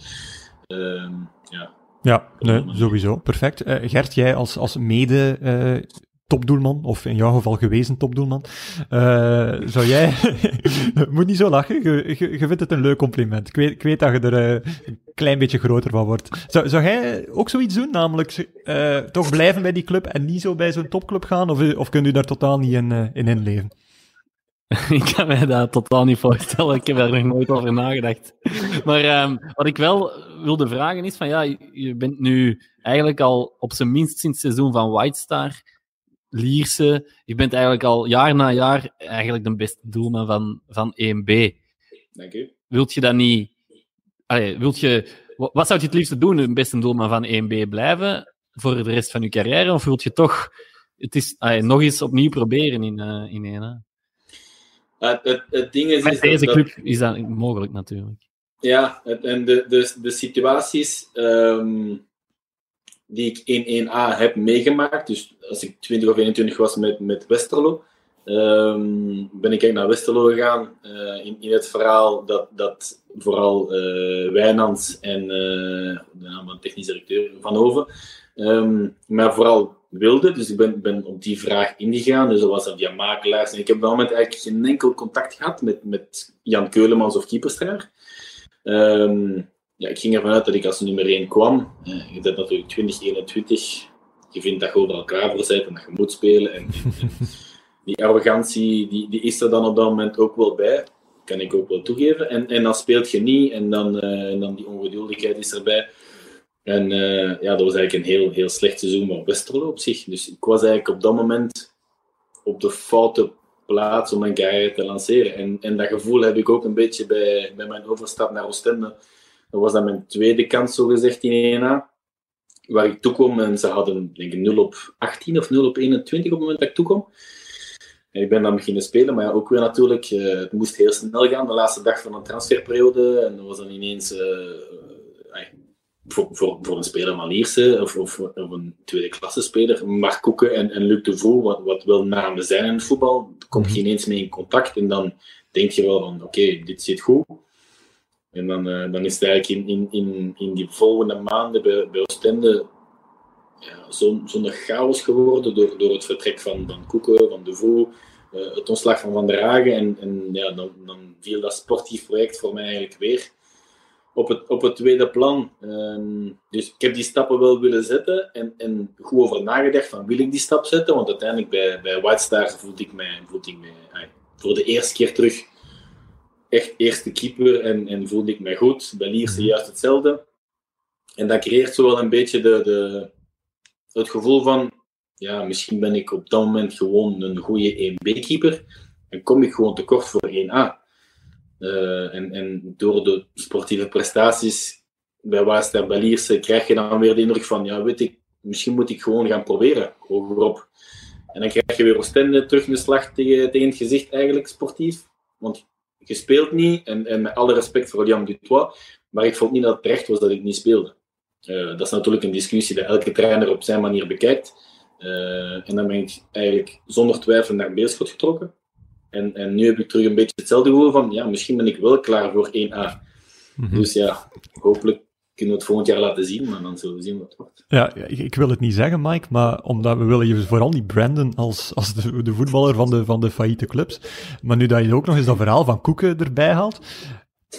Uh, ja, ja, nee, sowieso. Perfect. Uh, Gert, jij als, als mede topdoelman, of in jouw geval gewezen topdoelman. Uh, zou jij... moet niet zo lachen, je, vindt het een leuk compliment. Ik weet, ik weet dat je er uh, een klein beetje groter van wordt. Zou, zou jij ook zoiets doen, namelijk uh, toch blijven bij die club en niet zo bij zo'n topclub gaan? Of, of kunt u daar totaal niet in, in inleven? ik kan mij dat totaal niet voorstellen. Ik heb daar nog nooit over nagedacht. Maar um, wat ik wel wilde vragen is van ja, je bent nu eigenlijk al op zijn minst sinds het seizoen van White Star Lierse. Je bent eigenlijk al jaar na jaar eigenlijk de beste doelman van, van 1B. Dank u. Wilt je dat niet... Allee, wilt je... Wat zou je het liefste doen, een beste doelman van 1B blijven voor de rest van je carrière? Of wilt je toch het is, allee, nog eens opnieuw proberen in, uh, in 1 het, het, het, ding is... Met is deze dat, club is dat mogelijk natuurlijk. Ja, en de, de, de situaties... Um, die ik in 1A heb meegemaakt. Dus als ik 20 of 21 was met, met Westerlo, um, ben ik naar Westerlo gegaan. Uh, in, in het verhaal dat, dat vooral uh, Wijnands en uh, de naam van technisch directeur Van Hoven, maar vooral wilde. Dus ik ben, ben op die vraag ingegaan. Dus dat was dat via makelaars. En ik heb op dat moment eigenlijk geen enkel contact gehad met, met Jan Keulemans of Keeperstraar. Um, ja, ik ging ervan uit dat ik als nummer 1 kwam. Uh, je bent natuurlijk 2021. Je vindt dat je overal klaar voor bent en dat je moet spelen. En, en, die arrogantie die, die is er dan op dat moment ook wel bij. Kan ik ook wel toegeven. En, en dan speelt je niet en dan, uh, en dan die ongeduldigheid is erbij. En uh, ja, dat was eigenlijk een heel, heel slecht seizoen van Westerlo op zich. Dus ik was eigenlijk op dat moment op de foute plaats om mijn carrière te lanceren. En, en dat gevoel heb ik ook een beetje bij, bij mijn overstap naar Oostende dat was dan mijn tweede kans, zo gezegd, in 1A. Waar ik toekom en ze hadden, denk ik, 0 op 18 of 0 op 21 op het moment dat ik toekom. En ik ben dan beginnen spelen, maar ja, ook weer natuurlijk, uh, het moest heel snel gaan, de laatste dag van een transferperiode. En dat was dan ineens, uh, uh, voor, voor, voor een speler Malierse of, of, of, een tweede klasse speler, Mark Koeken en, en Luc de Vaux, wat, wat wel namen zijn in het voetbal, kom je mhm. ineens mee in contact en dan denk je wel van, oké, okay, dit zit goed. En dan, uh, dan is het eigenlijk in, in, in, in die volgende maanden bij, bij Oostende zo'n zo chaos geworden door, door het vertrek van, van Koeken, van De Vaux, uh, het ontslag van Van der Hagen. En, en ja, dan, dan viel dat sportief project voor mij eigenlijk weer op het, op het tweede plan. Uh, dus ik heb die stappen wel willen zetten en, en goed over nagedacht van wil ik die stap zetten? Want uiteindelijk bij, bij White Star voelde ik mij, voelde ik mij voor de eerste keer terug echt eerste keeper en, en voelde ik mij goed. Bij Lierse mhm. juist hetzelfde. En dat creëert zo wel een beetje de, de, het gevoel van ja, misschien ben ik op dat moment gewoon een goede 1B-keeper en kom ik gewoon tekort voor 1A. Uh, en, en door de sportieve prestaties bij Waasda Belierse krijg je dan weer de indruk van, ja, weet ik, misschien moet ik gewoon gaan proberen, hogerop. En dan krijg je weer Oostende terug de slag tegen, tegen het gezicht, eigenlijk, sportief. Want je speelt niet, en, en met alle respect voor Jan Dutois, maar ik vond niet dat het terecht was dat ik niet speelde. Uh, dat is natuurlijk een discussie dat elke trainer op zijn manier bekijkt. Uh, en dan ben ik eigenlijk zonder twijfel naar Beerschot getrokken. En, en nu heb ik terug een beetje hetzelfde gevoel van, ja, misschien ben ik wel klaar voor 1A. Mm -hmm. Dus ja, hopelijk kunnen we het volgend jaar laten zien, maar dan zullen we zien wat het wordt. Ja, ik wil het niet zeggen, Mike, maar omdat we willen je vooral niet branden als, als de, de voetballer van de, van de failliete clubs. Maar nu dat je ook nog eens dat verhaal van Koeken erbij haalt,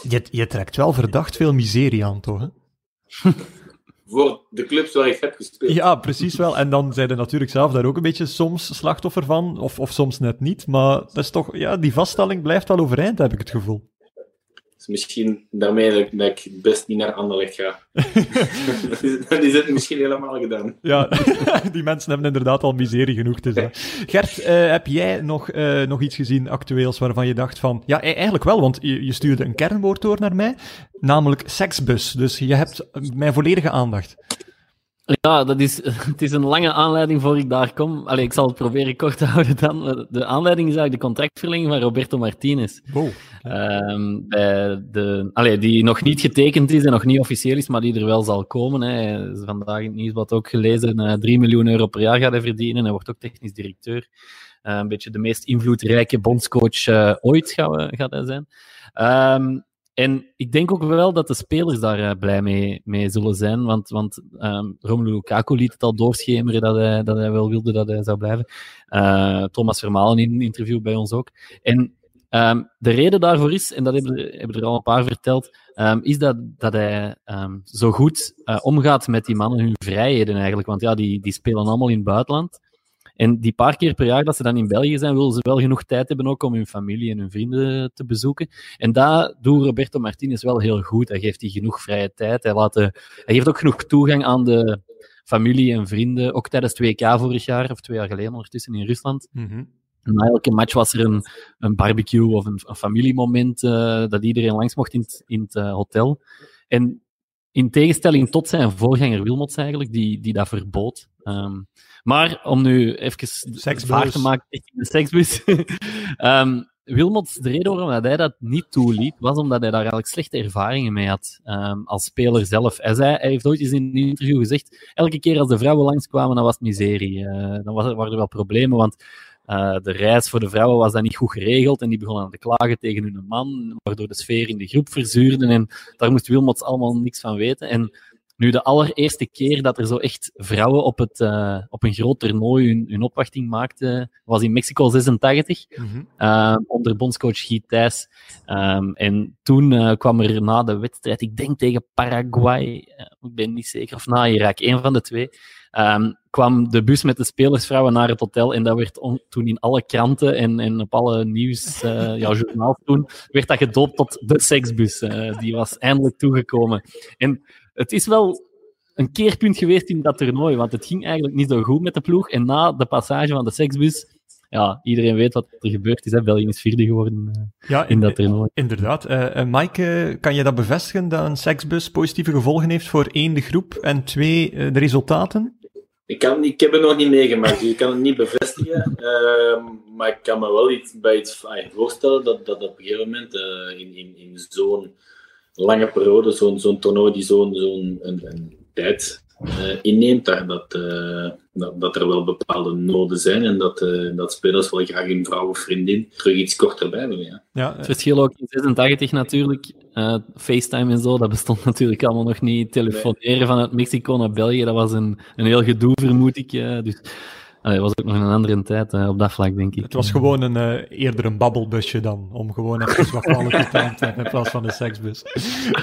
je, je trekt wel verdacht veel miserie aan, toch? Hè? voor de clubs waar ik heb gespeeld. Ja, precies wel. En dan zijn er natuurlijk zelf daar ook een beetje soms slachtoffer van, of, of soms net niet. Maar dat is toch, ja, die vaststelling blijft wel overeind, heb ik het gevoel. Dus misschien daarmee dat ik, dat ik best niet naar Anderlecht ga. dat is het misschien helemaal gedaan. Ja, die mensen hebben inderdaad al miserie genoeg te zijn. Gert, uh, heb jij nog, uh, nog iets gezien actueels waarvan je dacht van... Ja, eigenlijk wel, want je, je stuurde een kernwoord door naar mij, namelijk seksbus. Dus je hebt mijn volledige aandacht. Ja, dat is, het is een lange aanleiding voor ik daar kom. Allee, ik zal het proberen kort te houden dan. De aanleiding is eigenlijk de contractverlenging van Roberto Martinez. Wow. Um, bij de, allee, die nog niet getekend is en nog niet officieel is, maar die er wel zal komen. Hè. Vandaag in het nieuws wat ook gelezen. Uh, 3 miljoen euro per jaar gaat hij verdienen. Hij wordt ook technisch directeur. Uh, een beetje de meest invloedrijke bondscoach uh, ooit gaat, gaat hij zijn. Um, en ik denk ook wel dat de spelers daar uh, blij mee, mee zullen zijn. Want, want um, Romelu Lukaku liet het al doorschemeren dat hij, dat hij wel wilde dat hij zou blijven. Uh, Thomas Vermalen in een interview bij ons ook. En um, de reden daarvoor is, en dat hebben, hebben er al een paar verteld, um, is dat, dat hij zo goed uh, omgaat met die mannen hun vrijheden eigenlijk. Want ja, die, die spelen allemaal in het buitenland. En die paar keer per jaar dat ze dan in België zijn, willen ze wel genoeg tijd hebben ook om hun familie en hun vrienden te bezoeken. En dat doet Roberto Martinez wel heel goed. Hij geeft die genoeg vrije tijd. Hij, laat de, hij geeft ook genoeg toegang aan de familie en vrienden. Ook tijdens 2K vorig jaar, of twee jaar geleden ondertussen in Rusland. Mm -hmm. Na elke match was er een, een barbecue of een, een familiemoment uh, dat iedereen langs mocht in het, in het uh, hotel. En in tegenstelling tot zijn voorganger Wilmots eigenlijk, die, die dat verbood. Um, maar om nu even vaart te maken tegen de seksbus. um, Wilmots, de reden waarom hij dat niet toeliet, was omdat hij daar eigenlijk slechte ervaringen mee had um, als speler zelf. Hij, zei, hij heeft ooit eens in een interview gezegd, elke keer als de vrouwen langskwamen, dan was het miserie. Uh, dan was waren er wel problemen, want uh, de reis voor de vrouwen was dan niet goed geregeld en die begonnen te klagen tegen hun man, waardoor de sfeer in de groep verzuurde en daar moest Wilmots allemaal niks van weten. En nu, de allereerste keer dat er zo echt vrouwen op, het, uh, op een groot toernooi hun, hun opwachting maakten, was in Mexico 86, mm -hmm. uh, onder bondscoach Guy Thijs. Um, en toen uh, kwam er na de wedstrijd, ik denk tegen Paraguay, ik ben niet zeker, of na Irak, een van de twee, um, kwam de bus met de spelersvrouwen naar het hotel en dat werd toen in alle kranten en, en op alle nieuws, ja, journaals toen, werd dat gedoopt tot de seksbus. die was eindelijk toegekomen. En het is wel een keerpunt geweest in dat toernooi, want het ging eigenlijk niet zo goed met de ploeg. En na de passage van de seksbus, ja, iedereen weet wat er gebeurd is. Hè. België is vierde geworden uh, ja, in dat toernooi. Inderdaad. Uh, uh, Mike, kan je dat bevestigen, dat een seksbus positieve gevolgen heeft voor één, de groep, en twee, de resultaten? Ik, kan, ik heb het nog niet meegemaakt, dus ik kan het niet bevestigen. Ehm, maar ik kan me wel iets bij iets voorstellen dat, dat op een gegeven moment in, in, in zo'n lange periode, zo'n zo'n toernooi die zo'n zo'n een, een tijd uh, inneemt, dat, dat, uh, dat, dat, er wel bepaalde noden zijn en dat, uh, dat spelers wel graag hun vrouw of vriendin terug iets korter bij willen. Ja. Ja, het verschil ook in 86 natuurlijk, FaceTime en zo, dat bestond natuurlijk allemaal nog niet. Telefoneren nee. vanuit Mexico naar België, dat was een, een heel gedoe, vermoed ik. dus Allee, was ook nog een andere tijd uh, op dat vlak, denk ik. Het was gewoon een, uh, eerder een babbelbusje dan, om gewoon even wat kwaliteit te hebben in plaats van een seksbus.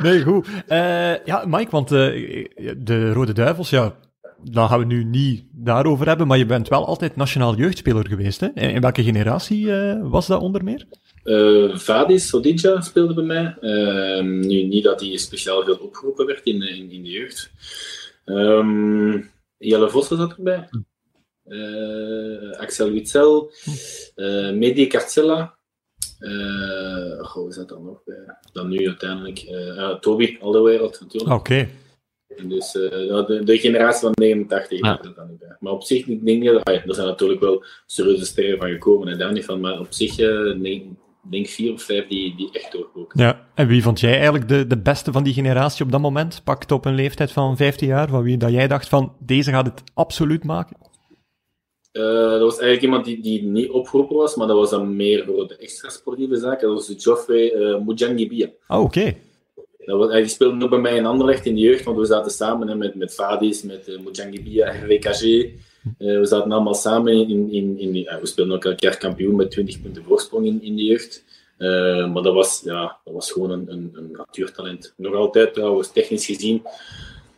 nee, goed. Uh, ja, Mike, want de Rode Duivels, ja, daar gaan we nu niet daarover hebben, maar je bent wel altijd nationaal jeugdspeler geweest, hè? In welke generatie was dat onder meer? Uh, Vadis Sodidja speelde bij mij. Uh, nu, niet dat hij speciaal veel opgeroepen werd in, in, in de jeugd. Um, Jelle Vossen zat erbij. Axel Witzel, uh, Mehdi Carcella. Uh, hoe is dat dan nog? dan nu uiteindelijk uh, Toby Alderwereld natuurlijk. Oké. Okay. Dus de, de, generatie van 89 ja. er dan niet bij. Maar op zich, ik denk dat ah, er zijn natuurlijk wel serieuze sterren van gekomen en daar niet van. Maar op zich, denk, denk vier of vijf die, die echt doorgebroken Ja, en wie vond jij eigenlijk de, de beste van die generatie op dat moment? Pakt op een leeftijd van 15 jaar, van wie dat jij dacht van, deze gaat het absoluut maken? Uh, dat was eigenlijk iemand die, die niet opgeroepen was, maar dat was dan meer voor de extra sportieve zaken. Dat was Geoffrey uh, Mujangibia. Oh, oké. Okay. Die speelde ook bij mij in Anderlecht in de jeugd, want we zaten samen hè, met, met Fadis, met uh, Mujangibia, RWKG. Uh, we zaten allemaal samen in, in, in we speelden ook elk jaar kampioen met 20 punten voorsprong in, in de jeugd. Uh, maar dat was, ja, dat was gewoon een, een, een natuurtalent. Nog altijd trouwens, technisch gezien.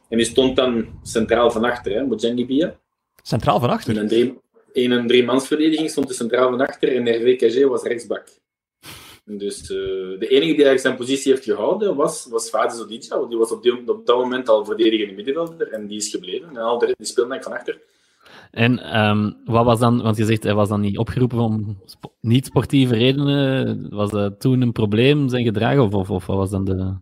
En die stond dan centraal van achter, hè, Mujangibia. Centraal van achter? In een driemansverdediging stond hij centraal van achter en RWKG was rechtsbak. Dus uh, de enige die eigenlijk zijn positie heeft gehouden was, was Fadis Odica. Die was op, die, op dat moment al verdedigende middenvelder en die is gebleven. En al die speelde van achter. En um, wat was dan, want je zegt hij was dan niet opgeroepen om niet-sportieve redenen. Was dat toen een probleem zijn gedragen of, of, of wat was dan de.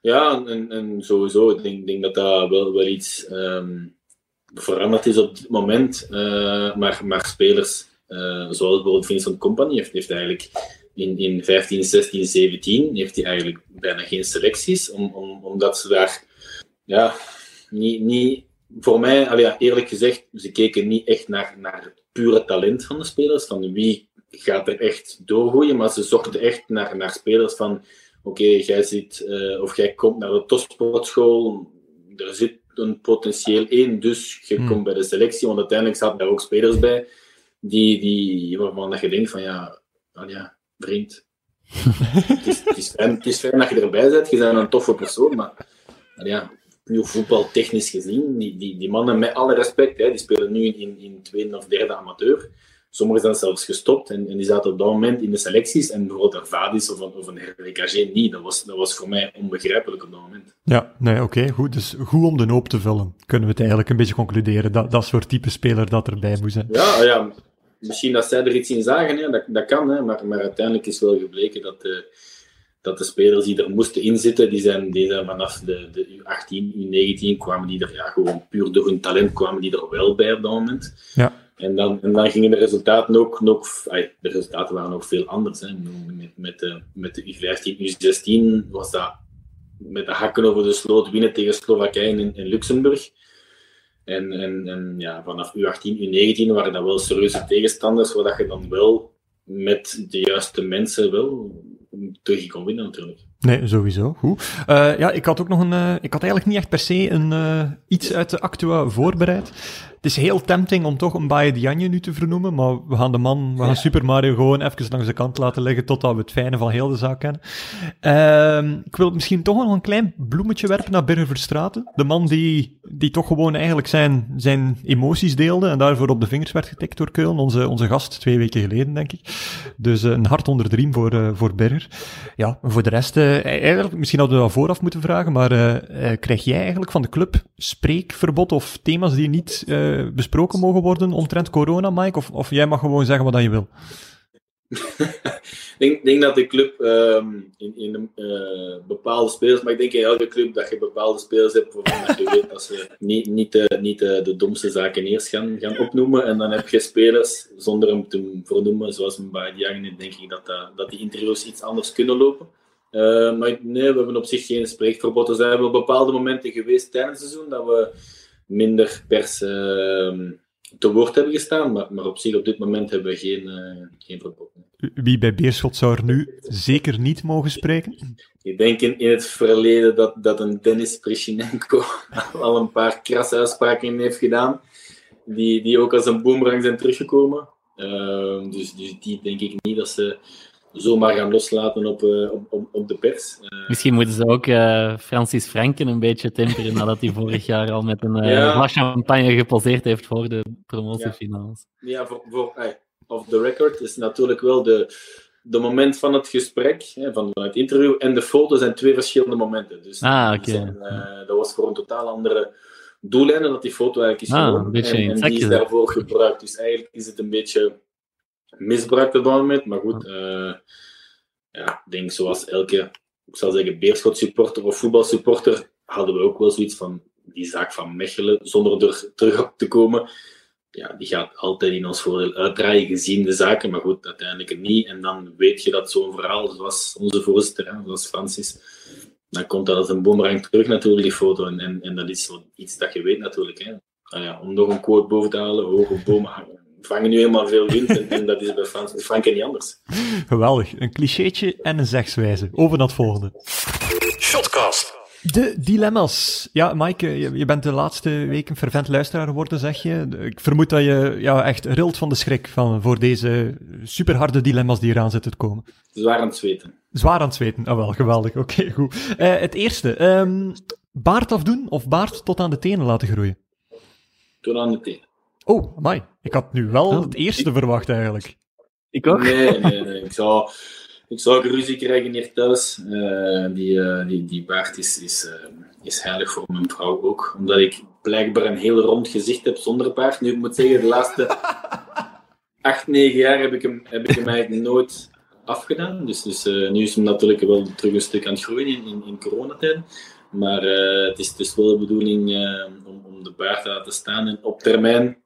Ja, en, en sowieso. Ik denk, denk dat dat wel, wel iets um, veranderd is op dit moment. Uh, maar, maar spelers, uh, zoals bijvoorbeeld Vincent Company, heeft, heeft eigenlijk in, in 15, 16, 17 heeft hij eigenlijk bijna geen selecties, om, om, omdat ze daar ja, niet, niet voor mij, allee, eerlijk gezegd, ze keken niet echt naar, naar het pure talent van de spelers, van wie gaat er echt doorgroeien, maar ze zochten echt naar, naar spelers van oké, jij zit, uh, of jij komt naar de topsportschool, er zit een potentieel in, dus je hmm. komt bij de selectie, want uiteindelijk zaten daar ook spelers bij die, die waarvan dat je denkt van ja, ja vriend, het, is, het, is fijn, het is fijn dat je erbij bent, je bent een toffe persoon, maar ja, puur voetbaltechnisch gezien, die, die, die mannen, met alle respect, hè, die spelen nu in, in tweede of derde amateur. Sommigen zijn zelfs gestopt en, en, die zaten op dat moment in de selecties. En bijvoorbeeld een Vadis of of een RWKG niet. Dat was, dat was voor mij onbegrijpelijk op dat moment. Ja, nee, oké, goed. Dus goed om de hoop te vullen. Kunnen we het eigenlijk een beetje concluderen. Dat, dat soort type speler dat erbij moet zijn. Ja, ja misschien dat zij er iets in zagen, hè, dat, dat kan. Hè, maar, maar uiteindelijk is wel gebleken dat... Uh, dat de spelers die er moesten inzitten, die zijn, die zijn vanaf de, de U18, U19 kwamen die er ja, gewoon puur door hun talent kwamen die er wel bij op dat moment. Ja. En dan, en dan gingen de resultaten ook nog, de resultaten waren ook veel anders. Met, met, de, met de U15, U16 was dat met de hakken over de sloot winnen tegen Slowakije in Luxemburg. En, en, en ja, vanaf U18, U19 waren dat wel serieuze tegenstanders, waar je dan wel met de juiste mensen wel terug kon winnen natuurlijk. Nee, sowieso. Goed. Uh, ja, ik had ook nog een. Uh, ik had eigenlijk niet echt per se een, iets uit de Actua voorbereid. Het is heel tempting om toch een Baye Diagne nu te vernoemen, maar we gaan de man, we gaan Super Mario gewoon even langs de kant laten liggen totdat we het fijne van heel de zaak kennen. Uh, ik wil misschien toch nog een klein bloemetje werpen naar Birger Verstraten. De man die, die toch gewoon eigenlijk zijn, zijn emoties deelde en daarvoor op de vingers werd getikt door Keulen, onze, onze gast twee weken geleden, denk ik. Dus een hart onder de riem voor, uh, voor Birger. Ja, voor de rest, eigenlijk, misschien hadden we dat vooraf moeten vragen, maar krijg jij eigenlijk van de club spreekverbod of thema's die niet uh, besproken mogen worden omtrent corona, Mike? Of, of jij mag gewoon zeggen wat je wil? ik denk, denk, dat de club um, in, in uh, bepaalde spelers, maar ik denk in elke club dat je bepaalde spelers hebt waarvan je weet dat ze niet, niet, de, niet de, domste zaken eerst gaan, gaan opnoemen. En dan heb je spelers zonder hem te vernoemen, zoals bij Diagne, denk ik dat, dat, dat die interviews iets anders kunnen lopen. Maar nee, we hebben op zich geen spreekverbod. Er zijn wel bepaalde momenten geweest tijdens het seizoen dat we minder pers uh, te woord hebben gestaan. Maar, maar, op zich, op dit moment hebben we geen, uh, geen verbod. Wie bij Beerschot zou er nu zeker niet mogen spreken? Ik denk in, in het verleden dat, dat een Dennis Prishinenko al een paar krasse uitspraken heeft gedaan. Die, die ook als een boemerang zijn teruggekomen. Uh, dus, dus die denk ik niet dat ze zomaar gaan loslaten op, uh, op, op, de pers. Uh, Misschien moeten ze ook uh, Francis Franken een beetje temperen nadat hij vorig jaar al met een ja. glas champagne geposeerd heeft voor de promotiefinales. Ja, ja voor, voor off the record is natuurlijk wel de, de moment van het gesprek, hè, van, van het interview en de foto zijn twee verschillende momenten. Dus, ah, oké. Okay. dat was voor een totaal andere doellijnen dat die foto eigenlijk is Ah, genomen. een beetje en, en die is daarvoor gebruikt. Dus eigenlijk is het een beetje misbruikt op dat moment. Maar goed, eh, ja, ik denk zoals elke, ik zal zeggen, Beerschot supporter of voetbalsupporter, hadden we ook wel zoiets van die zaak van Mechelen, zonder er terug op te komen. Ja, die gaat altijd in ons voordeel uitdraaien, gezien de zaken, maar goed, uiteindelijk niet. En dan weet je dat zo'n verhaal, zoals onze voorzitter, hè, zoals Francis, dan komt dat als een boemerang terug natuurlijk, die foto. En, en, en dat is zo iets dat je weet natuurlijk. Hè. Nou ja, om nog een quote boven te halen, hoge bomen hangen- vangen nu helemaal veel wind. En, en dat is bij Frans, Frank niet anders. Geweldig. Een clichétje en een zegswijze. Over naar het volgende. Shotcast. De dilemma's. Ja, Mike, je, je bent de laatste weken fervent luisteraar geworden, zeg je. Ik vermoed dat je ja, echt rilt van de schrik van, voor deze superharde dilemma's die eraan zitten te komen. Zwaar aan het zweten. Zwaar aan het zweten. Ah, wel, geweldig. Oké, goed. Eh, het eerste. ehm, baard afdoen of baard tot aan de tenen laten groeien? Tot aan de teen. Oh, amai. Ik had nu wel Oh, het eerste verwacht, eigenlijk. Ik ook. Nee, nee, nee. Ik zou, ik zou ruzie krijgen hier thuis. Eh, die, eh, die, die baard is, is, eh, is heilig voor mijn vrouw ook. Omdat ik blijkbaar een heel rond gezicht heb zonder baard. Nu, ik moet zeggen, de laatste acht, negen jaar heb ik hem, heb ik hem eigenlijk nooit afgedaan. Dus, dus eh, nu is hem natuurlijk wel terug een stuk aan het groeien in, in, in coronatijd. Maar eh, het is dus wel de bedoeling eh, om, om de baard te laten staan en op termijn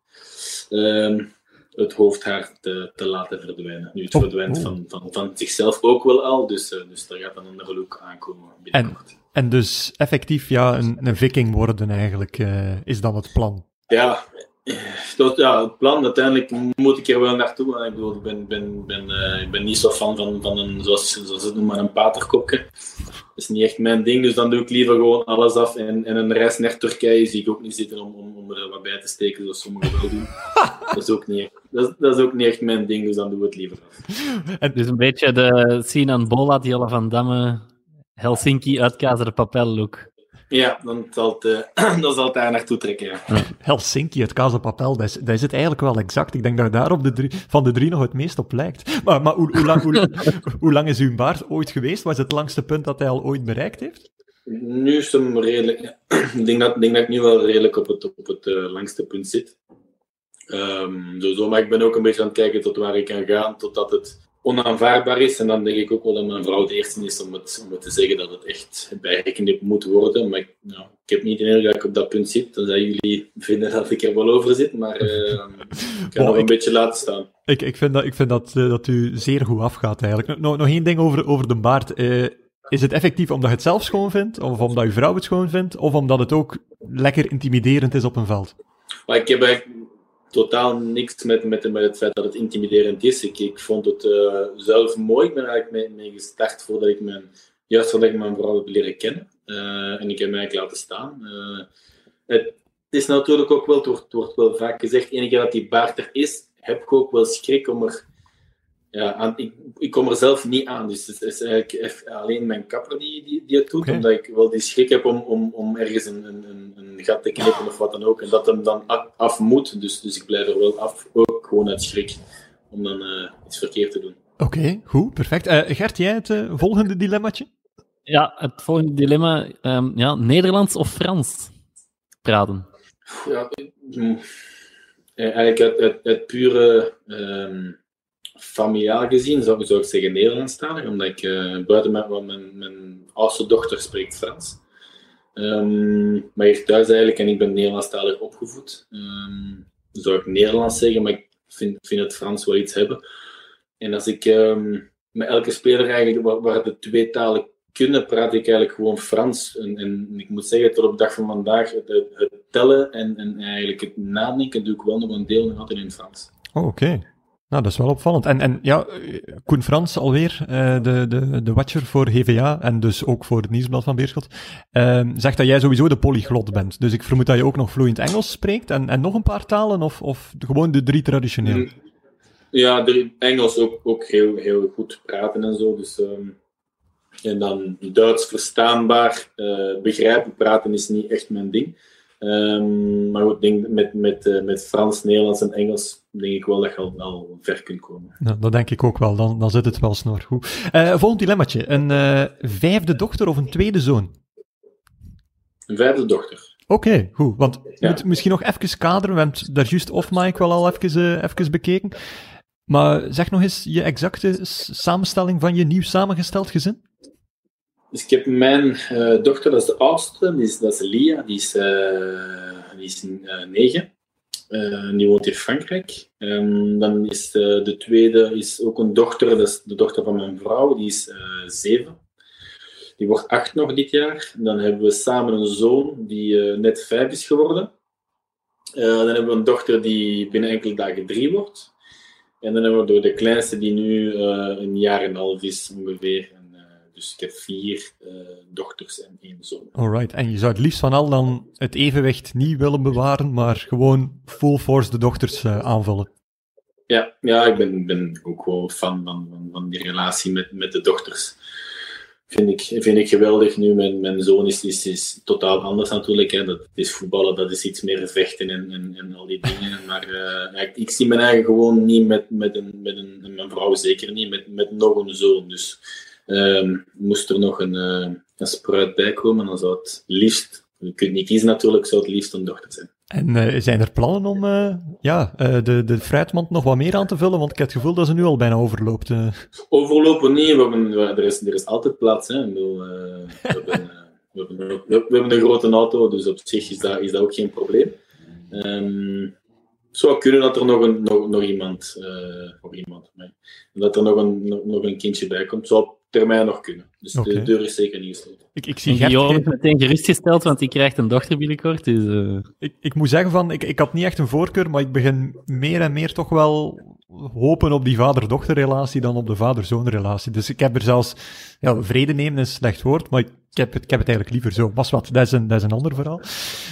ehm, het hoofdhaar te, te laten verdwijnen. Nu, het Oh, verdwijnt oh. Van, van, van zichzelf ook wel al, dus, eh, dus daar gaat een andere look aankomen binnenkort. En dus effectief ja, een, een viking worden eigenlijk, eh, is dan het plan. Ja, dat, ja, het plan, uiteindelijk moet ik er wel naartoe. Ik bedoel, ik ben, ben, ben, eh, ik ben niet zo fan van, van een, zoals, zoals het noemen, een paterkopje. Dat is niet echt mijn ding, dus dan doe ik liever gewoon alles af. En, en een reis naar Turkije zie ik ook niet zitten om, om, om er wat bij te steken, zoals sommigen wel doen. Dat is ook niet echt, dat, is- dat is ook niet echt mijn ding, dus dan doen we het liever af. Dus een beetje de Sinan Bola, die alle van Damme, Helsinki uitkazeren papel look. Ja, dan zal het, eh, dan zal het daar naartoe trekken. Ja. Helsinki, het Casa Papel, dat is, dat is het eigenlijk wel exact. Ik denk dat daar op de drie, van de drie nog het meest op lijkt. Maar, maar hoe, hoe, lang, hoe, hoe lang is uw baard ooit geweest? Wat is het langste punt dat hij al ooit bereikt heeft? Nu is hem redelijk. ja. ik denk dat, ik denk dat ik nu wel redelijk op het, op het eh, langste punt zit. Ehm, sowieso, maar ik ben ook een beetje aan het kijken tot waar ik kan gaan, totdat het onaanvaardbaar is. En dan denk ik ook wel dat mijn vrouw de eerste is om het, om het te zeggen dat het echt bijgeknipt moet worden. Maar ik, nou, ik heb niet de indruk dat ik op dat punt zit. Dan zijn jullie vinden dat ik er wel over zit, maar eh, ik kan nog een ik- beetje laten staan. Ik, ik vind, dat, ik vind dat, eh, dat u zeer goed afgaat eigenlijk. Nog, nog één ding over, over de baard. Eh, is het effectief omdat je het zelf schoon vindt? Of omdat je vrouw het schoon vindt? Of omdat het ook lekker intimiderend is op een veld? Maar ik heb eigenlijk totaal niks met, met, met het feit dat het intimiderend is. Ik, ik vond het eh, zelf mooi. Ik ben eigenlijk mee, gestart voordat ik mijn, juist voordat ik mijn vrouw heb leren kennen. Eh, en ik heb mij eigenlijk laten staan. Eh, het is natuurlijk ook wel, het wordt, wordt wel vaak gezegd, enige dat die baard er is, heb ik ook wel schrik om er... Ja, aan, ik, ik kom er zelf niet aan, dus het is eigenlijk alleen mijn kapper die, die, die het doet, omdat ik wel die schrik heb om, om, om ergens een, een, een, een gat te knippen of wat dan ook, en dat hem dan af, moet, dus, dus ik blijf er wel af, ook gewoon uit schrik, om dan eh, iets verkeerd te doen. Oké, goed, perfect. Eh, Gert, jij het eh, volgende dilemmaatje? Ja, het volgende dilemma. ehm, ja, Nederlands of Frans praten? Ja, mm, eigenlijk uit, uit, uit pure ehm familiaal gezien zou, zou ik zeggen Nederlandstalig, omdat ik eh, buiten mijn, mijn, oudste dochter spreekt Frans. Ehm, maar hier thuis eigenlijk, en ik ben Nederlandstalig opgevoed, ehm, zou ik Nederlands zeggen, maar ik vind, vind het Frans wel iets hebben. En als ik ehm, met elke speler eigenlijk, waar, de twee talen kunnen, praat ik eigenlijk gewoon Frans. En, en ik moet zeggen, tot op de dag van vandaag, het, tellen en, en eigenlijk het nadenken doe ik wel nog een deel nog altijd in Frans. Oh, oké. Nou, dat is wel opvallend. En, en ja, Koen Frans alweer, eh, de, de, de watcher voor GVA en dus ook voor het Nieuwsblad van Beerschot, eh, zegt dat jij sowieso de polyglot bent. Dus ik vermoed dat je ook nog vloeiend Engels spreekt en, en nog een paar talen, of, of gewoon de drie traditionele. Ja, de, Engels ook, ook heel, heel goed praten en zo. Dus, ehm, en dan Duits verstaanbaar. eh, begrijpen, praten is niet echt mijn ding. Ehm, maar goed, denk met, met, eh, met Frans, Nederlands en Engels denk ik wel dat je al, al ver kunt komen. Nou, dat denk ik ook wel, dan, dan zit het wel snor goed. Eh, volgend dilemmaatje. Een eh, vijfde dochter of een tweede zoon? Een vijfde dochter. Oké, goed. Want Ja. moet misschien nog even kaderen. We hebben daar juist off mic wel al even, even bekeken. Maar zeg nog eens je exacte samenstelling van je nieuw samengesteld gezin. Dus ik heb mijn dochter, dat is de oudste, die is, dat is Lia, die is, die is negen. Eh, die woont in Frankrijk. En dan is de, de tweede is ook een dochter, dat is de dochter van mijn vrouw, die is eh, zeven. Die wordt acht nog dit jaar. Dan hebben we samen een zoon die eh, net vijf is geworden. Eh, dan hebben we een dochter die binnen enkele dagen drie wordt. En dan hebben we door de kleinste die nu eh, een jaar en een half is ongeveer. Dus ik heb vier eh, dochters en één zoon. Alright. En je zou het liefst van al dan het evenwicht niet willen bewaren, maar gewoon full force de dochters eh, aanvullen. Ja, ja ik ben, ben ook wel fan van, van, van die relatie met, met de dochters. Vind ik, vind ik geweldig. Nu, mijn, mijn zoon is, is, is totaal anders natuurlijk. Hè. Dat is voetballen, dat is iets meer vechten en, en, en al die dingen. Maar ja, ik, ik zie mijn eigen gewoon niet met, met, een, met een, en mijn vrouw zeker niet, met, met nog een zoon. Dus ehm, moest er nog een, eh, een spruit bij komen, dan zou het liefst, je kunt niet kiezen natuurlijk, zou het liefst een dochter zijn. En eh, zijn er plannen om eh, ja, de, de fruitmand nog wat meer aan te vullen? Want ik heb het gevoel dat ze nu al bijna overloopt. Overlopen niet, we hebben, we- er, is, er is altijd plaats. Hè. Bedoel, we, hebben, we, hebben, we, een grote auto, dus op zich is dat, is dat ook geen probleem. Ehm, het zou kunnen dat er nog, een, nog, nog iemand, nog iemand dat er nog een, nog, nog een kindje bij komt, zou termijn nog kunnen. Dus de deur is zeker niet gesloten. Ik, ik zie Gert Guillaume geven- meteen gerustgesteld, want die krijgt een dochter binnenkort. Dus, eh, ik, ik moet zeggen van, ik, ik had niet echt een voorkeur, maar ik begin meer en meer toch wel hopen op die vader-dochterrelatie dan op de vader-zoon-relatie. Dus ik heb er zelfs, ja, vrede nemen is een slecht woord, maar ik heb het, ik heb het eigenlijk liever zo. Was wat, dat is, een, dat is een ander verhaal.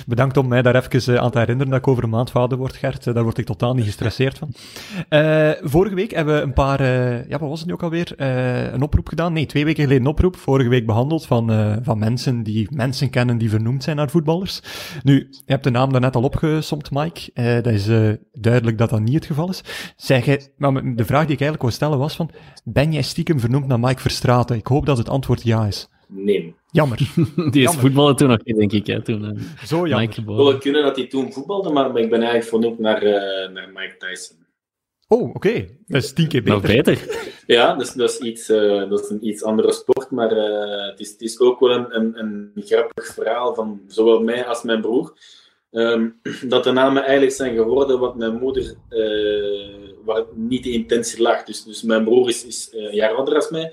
Bedankt om mij daar even eh, aan te herinneren dat ik over een maand vader word, Gert. Eh, Daar word ik totaal niet gestresseerd van. Eh, vorige week hebben we een paar, ja, wat was het nu ook alweer? Een oproep gedaan? Nee, twee weken geleden een oproep. Vorige week behandeld van, van mensen die mensen kennen die vernoemd zijn naar voetballers. Nu, je hebt de naam daarnet al opgesomd, Mike. Dat is duidelijk dat dat niet het geval is. Zeg maar de vraag die ik eigenlijk wou stellen was van, ben jij stiekem vernoemd naar Mike Verstraeten? Ik hoop dat het antwoord ja is. Nee. Jammer. die is voetballen toen nog niet, denk ik. Hè, toen, eh, Zo jammer. Het zou wel kunnen dat hij toen voetbalde, maar, ik ben eigenlijk vernoemd naar, eh, naar Mike Tyson. Oh, oké. Dat is tien keer Nog beter. beter. Ja, dat is, dat is, iets, eh, dat is een iets andere sport, maar eh, het, is, het is ook wel een, een, een grappig verhaal van zowel mij als mijn broer. Ehm, dat de namen eigenlijk zijn geworden wat mijn moeder, eh, waar niet de intentie lag. Dus, dus mijn broer is, is eh, een jaar ouder als mij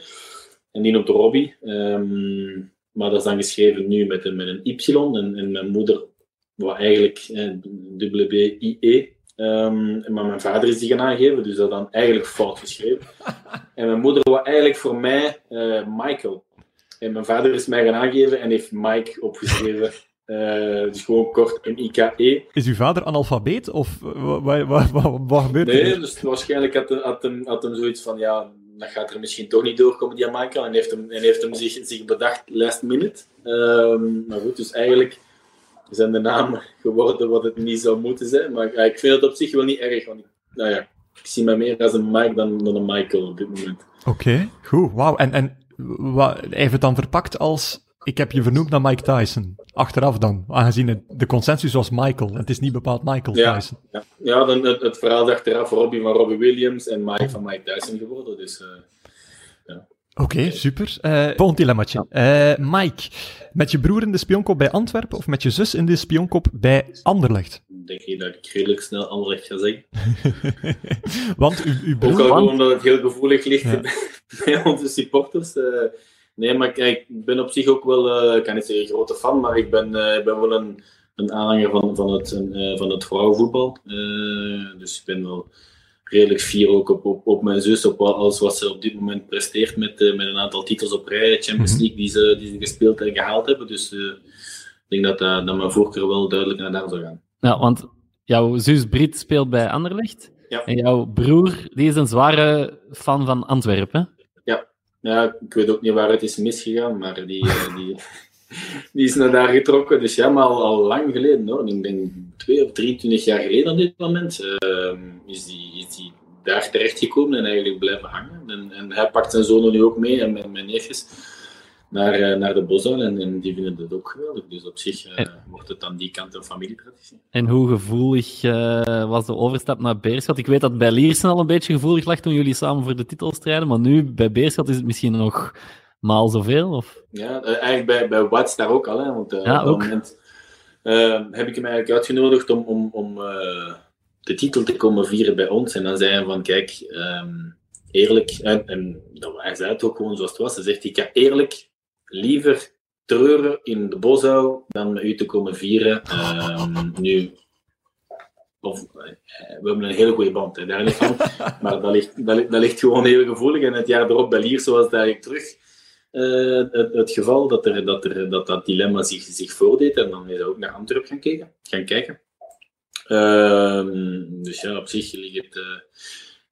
en die noemt Robbie. Ehm, maar dat is dan geschreven nu met een, met een Y en, en mijn moeder, wat eigenlijk eh, W-B-I-E. Ehm, maar mijn vader is die gaan aangeven, dus dat dan eigenlijk fout geschreven. En mijn moeder was eigenlijk voor mij eh, Michael. En mijn vader is mij gaan aangeven en heeft Mike opgeschreven. Eh, dus gewoon kort M-I-K-E. Is uw vader analfabeet of wat, gebeurt er? Nee, dus waarschijnlijk had, hem- had, hem, had hem zoiets van, ja, dat gaat er misschien toch niet doorkomen, die Michael. En heeft hem, en heeft hem zich, zich bedacht last minute. Ehm, maar goed, dus eigenlijk zijn de namen geworden wat het niet zou moeten zijn. Maar ik vind het op zich wel niet erg, want ik, nou ja, ik zie mij meer als een Mike dan, dan een Michael op dit moment. Oké, goed. Wauw. En, en wat, heeft het dan verpakt als... Ik heb je vernoemd naar Mike Tyson. Achteraf dan. Aangezien het, de consensus was Michael. Het is niet bepaald Michael Ja. Tyson. Ja, ja dan het, het verhaal is achteraf Robbie van Robbie Williams en Mike van Mike Tyson geworden. Dus eh, Oké, super. Eh volgend dilemmaatje. Eh, Mike, met je broer in de spionkop bij Antwerpen of met je zus in de spionkop bij Anderlecht? denk je dat ik redelijk snel Anderlecht ga zeggen. Want uw, uw Ook broer... al want- gewoon omdat het heel gevoelig ligt Ja. bij onze supporters. Nee, maar kijk, ik ben op zich ook wel, eh, ik kan niet zeggen een grote fan, maar ik ben, eh, ik ben wel een, een aanhanger van, van, het, eh, van het vrouwenvoetbal. Dus ik ben wel redelijk fier ook op, op, op mijn zus, op alles wat ze op dit moment presteert met, met een aantal titels op rij, Champions Mhm. League die ze, die ze gespeeld en gehaald hebben. Dus ik denk dat, dat, dat mijn voorkeur wel duidelijk naar daar zou gaan. Ja, want jouw zus Brit speelt bij Anderlecht. Ja. En jouw broer die is een zware fan van Antwerpen. Ja, ik weet ook niet waar het is misgegaan, maar die, eh, die, die is naar daar getrokken. Dus ja, maar al, lang geleden hoor. Ik denk twee of 23 jaar geleden op dit moment ehm, is, die, is die daar terechtgekomen en eigenlijk blijven hangen. En, en hij pakt zijn zonen nu ook mee en mijn, mijn neefjes. Naar, eh, naar de Bosuil en, en die vinden het ook geweldig. Dus op zich eh, En- wordt het aan die kant een familietraditie. En hoe gevoelig eh, was de overstap naar Beerschot? Ik weet dat bij Liersen al een beetje gevoelig lag toen jullie samen voor de titel strijden, maar nu bij Beerschot is het misschien nog maal zoveel? Of? Ja, eigenlijk bij, bij Watts daar ook al. Hè, want Ja, op dat ook. moment heb ik hem eigenlijk uitgenodigd om, om, om de titel te komen vieren bij ons. En dan zei hij van, kijk, ehm, eerlijk, en, en hij zei het ook gewoon zoals het was. Hij zegt, ik ga eerlijk liever treuren in de Bosuil dan met u te komen vieren. Ehm, nu, of, eh, we hebben een hele goede band, hè, daar niet van. Maar dat ligt, dat, ligt- dat ligt gewoon heel gevoelig. En het jaar erop bij Lierse was het eigenlijk terug eh, het, het geval dat, er, dat, er, dat dat dilemma zich, zich voordeed. En dan is hij ook naar Antwerpen gaan kijken. Gaan kijken. Ehm, dus ja, op zich ligt het, eh,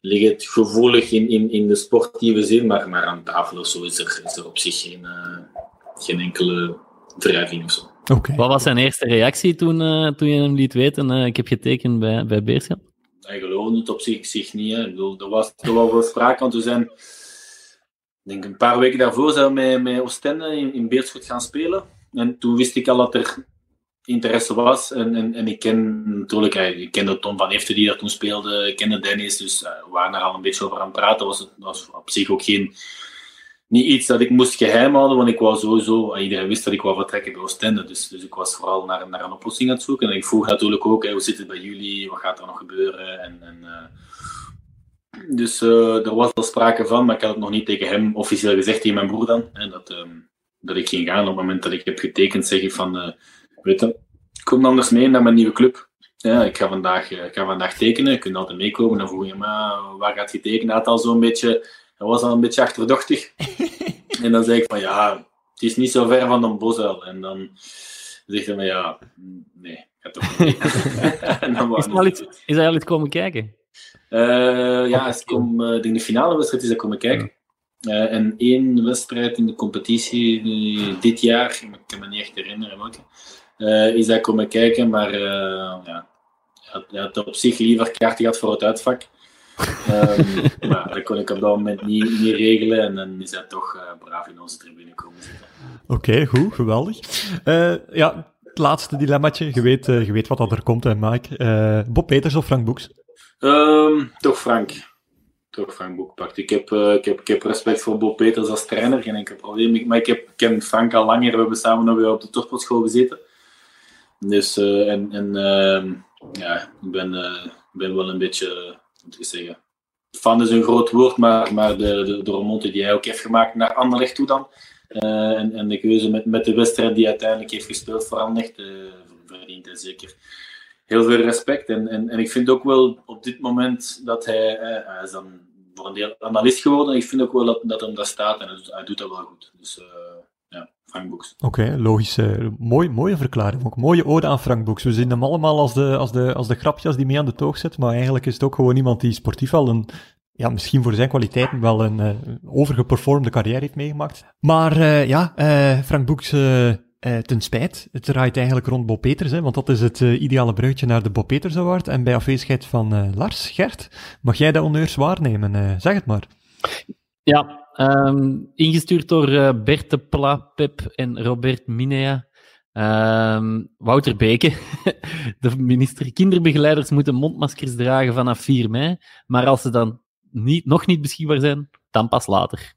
ligt het gevoelig in, in, in de sportieve zin. Maar, maar aan tafel of zo is er, is er op zich geen, eh, geen enkele wrijving of zo. Oké. Wat was zijn eerste reactie toen, eh, toen je hem liet weten, eh, ik heb getekend bij, bij Beerschot? Hij geloofde het op zich, zich niet. Hè. Ik bedoel, er was er wel veel sprake, want we zijn, ik denk een paar weken daarvoor, zijn we met, met Oostende in, in Beerschot gaan spelen. En toen wist ik al dat er interesse was. En, en, ik ken natuurlijk, ik kende Tom van Eften die daar toen speelde, ik kende Dennis, dus eh, we waren er al een beetje over aan het praten. Was het was op zich ook geen, niet iets dat ik moest geheim houden, want ik wou sowieso, eh, iedereen wist dat ik wou vertrekken bij Oostende, dus, dus ik was vooral naar, naar een oplossing aan het zoeken. En ik vroeg natuurlijk ook, hoe zit het bij jullie, wat gaat er nog gebeuren? En, en, eh, dus eh, er was al sprake van, maar ik had het nog niet tegen hem officieel gezegd, tegen mijn broer dan, hè, dat, ehm, dat ik ging gaan. Op het moment dat ik heb getekend, zeg ik van, weet je, kom anders mee naar mijn nieuwe club. Ja, ik ga vandaag, eh, ik ga vandaag tekenen, je kunt altijd meekomen. Dan vroeg je, maar waar gaat je tekenen? Hij had al zo'n beetje, hij was al een beetje achterdochtig. en dan zei ik van, ja, het is niet zo ver van de Bosuil. En dan zegt hij, maar ja, nee, ga toch niet. en dan Is hij al iets, is hij al iets komen kijken? eh, ja, kom, eh, ik denk de finale wedstrijd is dat komen kijken. En één wedstrijd in de competitie dit jaar, ik kan me niet echt herinneren welke, eh, is dat komen kijken, maar eh, ja, hij had, hij op zich liever kaarten gehad voor het uitvak. Ehm, maar dat kon ik op dat moment niet, niet regelen en dan is hij toch eh, braaf in onze tribune komen zitten. Oké, goed, geweldig. Eh, ja, het laatste dilemmaatje. Je weet, je weet wat dat er komt, hè, Mike. Eh, Bob Peters of Frank Boeks? Ehm, toch Frank. Toch Frank Boek pakt. Ik heb, ik, heb, ik heb respect voor Bob Peters als trainer, geen enkel probleem. Ik- Maar ik, heb, ik ken Frank al langer. We hebben samen nog weer op de topsportschool gezeten. Dus, eh, en, en ehm, ja, ik ben, eh, ben wel een beetje, eh, moet ik zeggen, fan is een groot woord, maar, maar de, de, de remonte die hij ook heeft gemaakt naar Anderlecht toe dan. En, en de keuze met, met de wedstrijd die uiteindelijk heeft gespeeld voor Anderlecht, verdient hij zeker heel veel respect. En, en, en ik vind ook wel op dit moment dat hij, hij is dan voor een deel analist geworden. Ik vind ook wel dat, dat hem daar staat en hij doet, dat wel goed. Dus ja, Frank Boeks. Oké, logisch. eh, mooi, mooie verklaring ook. Mooie ode aan Frank Boeks. We zien hem allemaal als de, als, de, als de grapjas die mee aan de toog zit, maar eigenlijk is het ook gewoon iemand die sportief wel een, ja, misschien voor zijn kwaliteiten wel een eh, overgeperformde carrière heeft meegemaakt. Maar eh, ja, eh, Frank Boeks, ten spijt, het draait eigenlijk rond Bob Peters, hè, want dat is het ideale bruidje naar de Bob Peters Award. En bij afwezigheid van eh, Lars, Gert, mag jij dat honneurs waarnemen? Eh, zeg het maar. Ja, ehm, ingestuurd door eh, Bert de Plapep en Robert Minea. Ehm, Wouter Beke, de minister. Kinderbegeleiders moeten mondmaskers dragen vanaf 4 mei, maar als ze dan niet, nog niet beschikbaar zijn, dan pas later.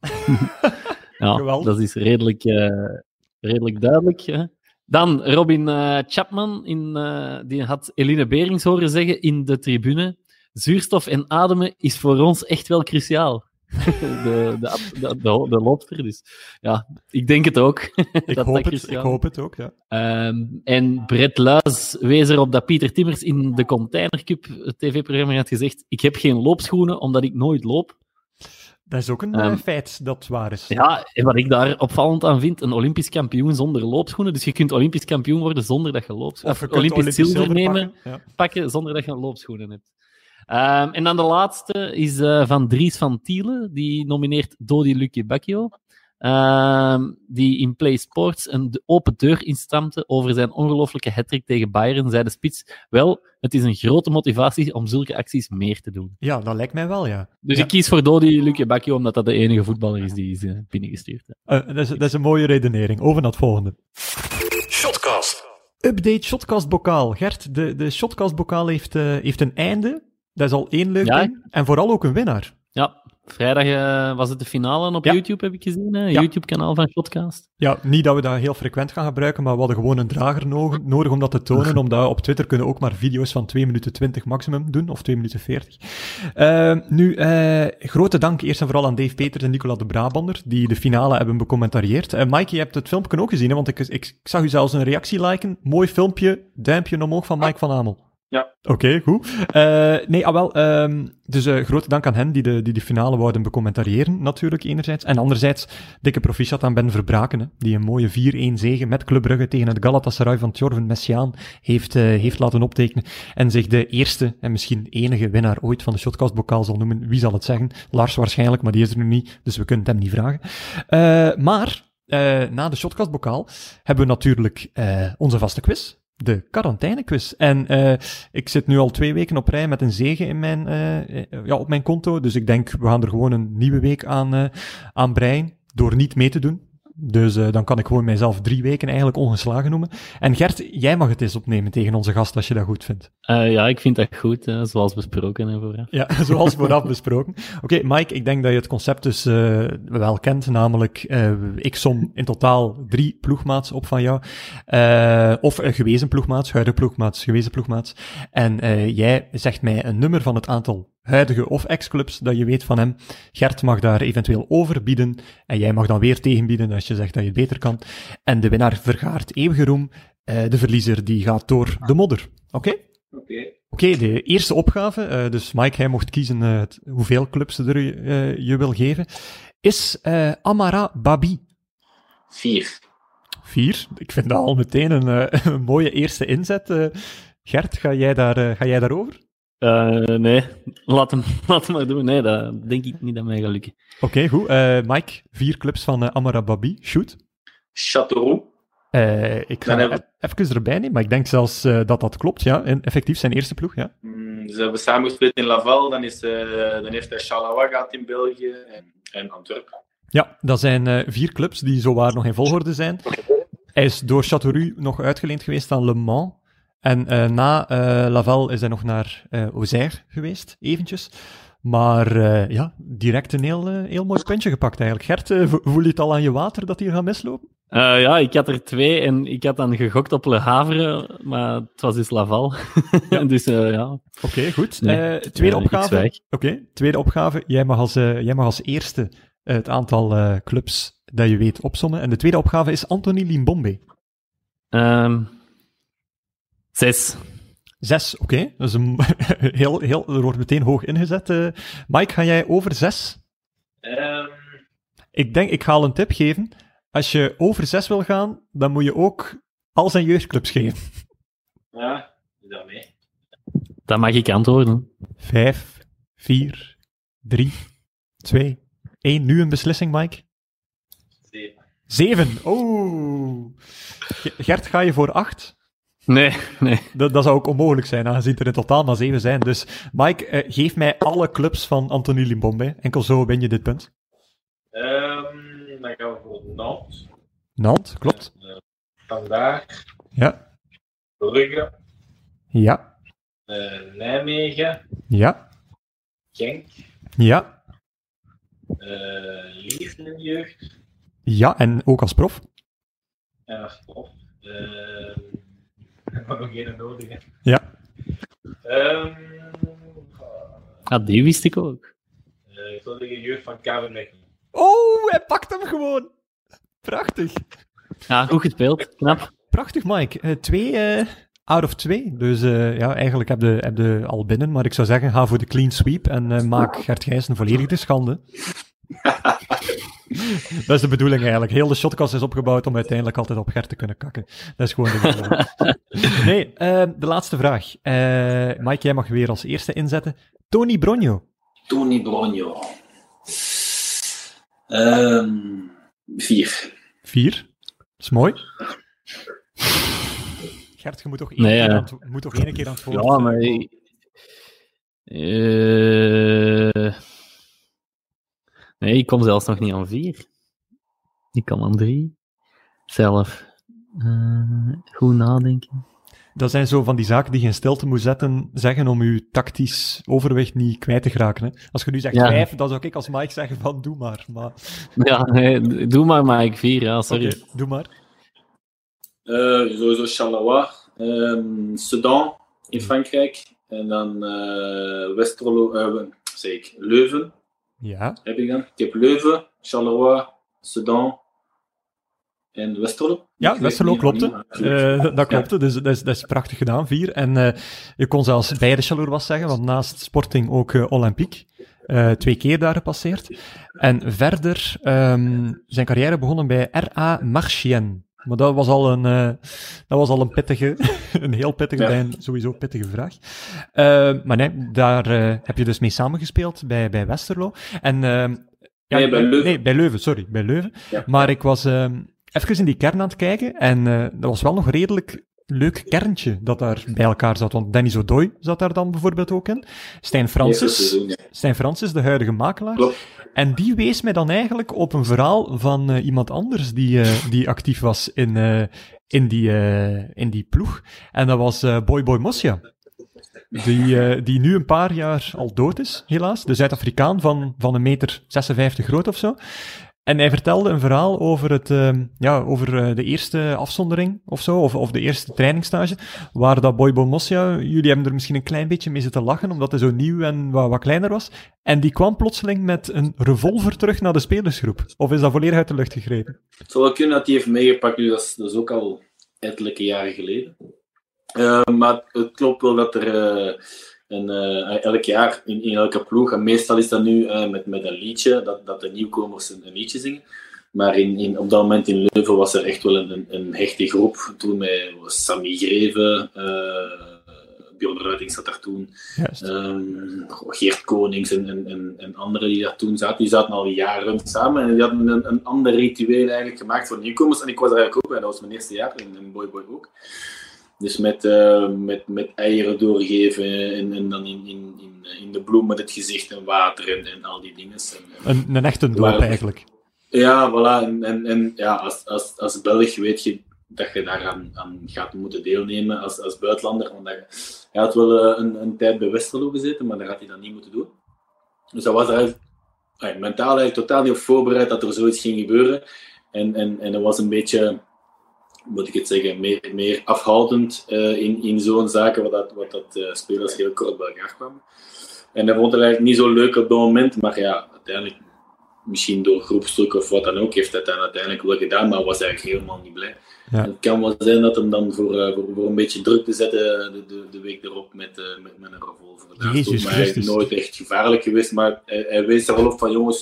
ja, dat is redelijk, eh, redelijk duidelijk. Hè? Dan Robin eh, Chapman, in, die had Eline Berings horen zeggen in de tribune. Zuurstof en ademen is voor ons echt wel cruciaal. de, de, de, de. Dus ja, ik denk het ook. Ik, dat hoop, dat het, ik hoop het ook, ja. Ehm, en Brett Luis wees erop dat Pieter Timmers in de Container Cup, het tv-programma, had gezegd: Ik heb geen loopschoenen omdat ik nooit loop. Dat is ook een eh, Ehm, feit dat waar is. Ja, en wat ik daar opvallend aan vind: een Olympisch kampioen zonder loopschoenen. Dus je kunt Olympisch kampioen worden zonder dat je loopschoenen Of je of Olympisch, zilver, zilver nemen, pakken, ja. pakken zonder dat je loopschoenen hebt. Ehm, en dan de laatste is eh, van Dries van Tielen. Die nomineert Dodi Lucky Bacchio. ehm, die in Play Sports een open deur instampte over zijn ongelooflijke hattrick tegen Bayern, zei de spits. Wel, het is een grote motivatie om zulke acties meer te doen. Ja, dat lijkt mij wel, ja. Dus Ja. ik kies voor Dodi Lucie Bacchio, omdat dat de enige voetballer is die is eh, binnengestuurd. Eh, dat, is, dat is een mooie redenering. Over naar het volgende. Shotcast. Update Shotcast-bokaal. Gert, de, de Shotcast-bokaal heeft, eh, heeft een einde. Dat is al één leuk Ja. ding. En vooral ook een winnaar. Ja, vrijdag eh, was het de finale op Ja. YouTube, heb ik gezien. hè? Ja. YouTube-kanaal van Shotcast. Ja, niet dat we dat heel frequent gaan gebruiken, maar we hadden gewoon een drager no- nodig om dat te tonen. Omdat op Twitter kunnen ook maar video's van 2 minuten 20 maximum doen, of 2 minuten 40. Eh, nu, eh, grote dank eerst en vooral aan Dave Peters en Nicola de Brabander, die de finale hebben becommentarieerd. Eh Mike, je hebt het filmpje ook gezien, hè, want ik, ik, ik zag u zelfs een reactie liken. Mooi filmpje, duimpje omhoog van Mike van Amel. Ja. Oké, goed. Eh, nee, ah wel, ehm, dus eh, grote dank aan hen die de, die de finale wouden becommentariëren, natuurlijk, enerzijds. En anderzijds, dikke proficiat aan Ben Verbraken, hè, die een mooie 4-1 zege met Club Brugge tegen het Galatasaray van Tjorven Messiaan heeft, eh, heeft laten optekenen. En zich de eerste en misschien enige winnaar ooit van de Shotcast-bokaal zal noemen. Wie zal het zeggen? Lars waarschijnlijk, maar die is er nu niet, dus we kunnen hem niet vragen. Maar, na de Shotcast-bokaal hebben we natuurlijk onze vaste quiz. De quarantainequiz. En eh, ik zit nu al twee weken op rij met een zege in mijn, eh, ja, op mijn konto. Dus ik denk, we gaan er gewoon een nieuwe week aan, eh, aan breien. Door niet mee te doen. Dus eh, dan kan ik gewoon mijzelf drie weken eigenlijk ongeslagen noemen. En Gert, jij mag het eens opnemen tegen onze gast als je dat goed vindt. Eh, ja, ik vind dat goed, hè, zoals besproken. Vooraf. Ja, zoals vooraf besproken. Oké, Mike, ik denk dat je het concept dus eh, wel kent, namelijk eh, ik som in totaal drie ploegmaats op van jou. Eh, of een gewezen ploegmaats, huidige ploegmaats, gewezen ploegmaats. En eh, jij zegt mij een nummer van het aantal huidige of ex-clubs dat je weet van hem. Gert mag daar eventueel over bieden en jij mag dan weer tegenbieden als je zegt dat je het beter kan. En de winnaar vergaart eeuwige roem. Eh, de verliezer die gaat door de modder. Oké? Oké. Oké, de eerste opgave, eh, dus Mike, hij mocht kiezen eh, het- hoeveel clubs er je, je wil geven, is Amara Babi. Vier. Vier. Ik vind dat al meteen een, een mooie eerste inzet. Gert, ga jij, daar, ga jij daarover? Eh, nee, laat hem, laat hem maar doen. Nee, dat denk ik niet dat mij gaat lukken. Oké, goed. Eh, Mike, vier clubs van eh, Amara Babi. Shoot. Châteauroux. Eh, ik ga hebben even erbij nemen, maar ik denk zelfs dat dat klopt. Ja, en effectief zijn eerste ploeg, ja. Mm, Ze hebben samengespeeld in Laval. Dan, is, eh, dan heeft hij Charleroi gehad in België. En, en Antwerpen. Ja, dat zijn eh, vier clubs die zowaar nog in volgorde zijn. Hij is door Châteauroux nog uitgeleend geweest aan Le Mans. En eh, na eh, Laval is hij nog naar eh Auxerre geweest, eventjes. Maar ja, direct een heel, heel mooi puntje gepakt eigenlijk. Gert, vo- voel je het al aan je water dat hier gaat mislopen? Ja, ik had er twee en ik had dan gegokt op Le Havre, maar het was dus Laval. dus eh, ja, Oké, goed. Nee, tweede opgave. Oké, tweede opgave. Jij mag als, jij mag als eerste het aantal clubs dat je weet opsommen. En de tweede opgave is Anthony Limbombe. Ehm, zes. Zes, oké. Dat is een heel, heel, er wordt meteen hoog ingezet. eh. Mike, ga jij over zes? Ehm, Ik denk, ik ga al een tip geven. Als je over zes wil gaan, dan moet je ook al zijn jeugdclubs geven. ja, doe dat mee. Dat mag ik antwoorden. Vijf, vier, drie, twee, één. Nu een beslissing, Mike. Zeven. Zeven. Oh. Ge- Gert, ga je voor acht? Nee, nee. Dat, dat zou ook onmogelijk zijn, aangezien er in totaal maar zeven zijn. Dus Mike, eh, geef mij alle clubs van Anthony Limbombe. Enkel zo win je dit punt. Ehm, dan gaan we voor Nantes. Nantes, klopt. Vandaag. Ja, Brugge. ja, eh, Nijmegen. ja, Genk. ja. eh Lieflen jeugd. Ja, en ook als prof. En als prof. nog geen nodige. Ja. Ehm, Ah, die wist ik ook. eh, ik wil zeggen jeugd van Kevin Mechelen. Oh, hij pakt hem gewoon. Prachtig. Ja, goed gespeeld. Knap. Prachtig, Mike. Eh, twee eh, out of twee. Dus eh, ja, eigenlijk heb je, heb je al binnen. Maar ik zou zeggen, ga voor de clean sweep en eh, maak Gert Gijssen volledig de schande. Dat is de bedoeling eigenlijk. Heel de shotcast is opgebouwd om uiteindelijk altijd op Gert te kunnen kakken. Dat is gewoon de bedoeling. Nee, eh, de laatste vraag. Eh, Mike, jij mag weer als eerste inzetten. Tony Bronjo. Tony Bronjo. Ehm, Vier. Vier. Dat is mooi. Gert, je moet toch één, Nee, keer, ja. aan het, moet toch één keer aan het woord. Ja, maar... Eh, nee, ik kom zelfs nog niet aan vier. Ik kan aan drie. Zelf. Eh, goed nadenken. Dat zijn zo van die zaken die je in stilte moet zetten, zeggen om je tactisch overwicht niet kwijt te geraken. Hè. Als je nu zegt Ja. vijf, dan zou ik als Mike zeggen van doe maar. Maar Ja, nee, doe maar, ik vier, ja, sorry. doe maar. Eh, sowieso Charleroi, ehm, Sedan in Frankrijk. En dan eh Westerlo, eh, zeg ik, Leuven Ja, heb ik dan. Ik heb Leuven, Charleroi, Sedan en Westerlo. ja Westerlo maar- Eh, dat- klopte, dus dat is, dat is prachtig gedaan, vier. En eh, je kon zelfs beide Charleroi zeggen, want naast Sporting ook eh, Olympique. Twee keer daar gepasseerd. En verder ehm, zijn carrière begonnen bij RA Marchienne. Maar dat was al een, eh, dat was al een pittige, een heel pittige, Ja. bij een sowieso pittige vraag. Eh, maar nee, daar eh, heb je dus mee samengespeeld bij, bij Westerlo. En, ehm, Nee, bij Leuven. Nee, bij Leuven, sorry, bij Leuven. Ja. Maar ik was even in die kern aan het kijken en dat was wel nog redelijk leuk kerntje dat daar bij elkaar zat. Want Danny Zodoy zat daar dan bijvoorbeeld ook in. Stijn Francis, ja. Stijn Francis, de huidige makelaar. Klopt. En die wees mij dan eigenlijk op een verhaal van eh, iemand anders die, eh, die actief was in, eh, in, die, in die ploeg. En dat was Boy Boy Mosia. Die, die nu een paar jaar al dood is, helaas. De Zuid-Afrikaan van, van een meter 56 groot of zo. En hij vertelde een verhaal over, het, ehm, ja, over eh, de eerste afzondering of zo, of, of de eerste trainingstage, waar dat Boy Mosia, jullie hebben er misschien een klein beetje mee zitten lachen, omdat hij zo nieuw en wat, wat kleiner was. En die kwam plotseling met een revolver terug naar de spelersgroep. Of is dat volledig uit de lucht gegrepen? Het zou wel kunnen dat hij heeft meegepakt, nu, dat is, dat ook al ettelijke jaren geleden. Eh, maar het klopt wel dat er eh, een, eh, elk jaar in, in elke ploeg, en meestal is dat nu eh, met, met een liedje, dat, dat de nieuwkomers een, een liedje zingen. Maar in, in, op dat moment in Leuven was er echt wel een, een, hechte groep. Toen met was Sammy Greven, eh Bjorn Ruiting zat daar toen. Ehm, Geert Konings en, en, en, en anderen die daar toen zaten, die zaten al jaren samen en die hadden een, een ander ritueel eigenlijk gemaakt voor nieuwkomers. En ik was er eigenlijk ook bij, dat was mijn eerste jaar en, en Boy Boy ook. Dus met, eh, met, met eieren doorgeven en, en dan in, in, in, in de bloem met het gezicht en water en, en al die dingen. En, en- Een, een echte doop eigenlijk. ja, voilà. En, en, en ja, als, als, als Belg weet je dat je daaraan aan gaat moeten deelnemen als, als buitenlander. Want hij, hij had wel eh, een, een tijd bij Westerlo gezeten, maar dat had hij dan niet moeten doen. Dus dat was eigenlijk, mentaal eigenlijk totaal niet op voorbereid dat er zoiets ging gebeuren. En, en, en dat was een beetje, moet ik het zeggen, meer, meer afhoudend eh, in, in zo'n zaken, wat dat, wat dat eh, spelers heel kort bij elkaar kwamen. En dat vond hij eigenlijk niet zo leuk op dat moment, maar ja, uiteindelijk misschien door groepsdruk of wat dan ook, heeft hij het dan uiteindelijk wel gedaan, maar was eigenlijk helemaal niet blij. Ja. Het kan wel zijn dat hem dan voor, eh, voor, voor een beetje druk te zetten de, de, de week erop met, met, met een revolver. Jezus is het mij Christus. nooit echt gevaarlijk geweest, maar hij, hij wees er wel op van jongens,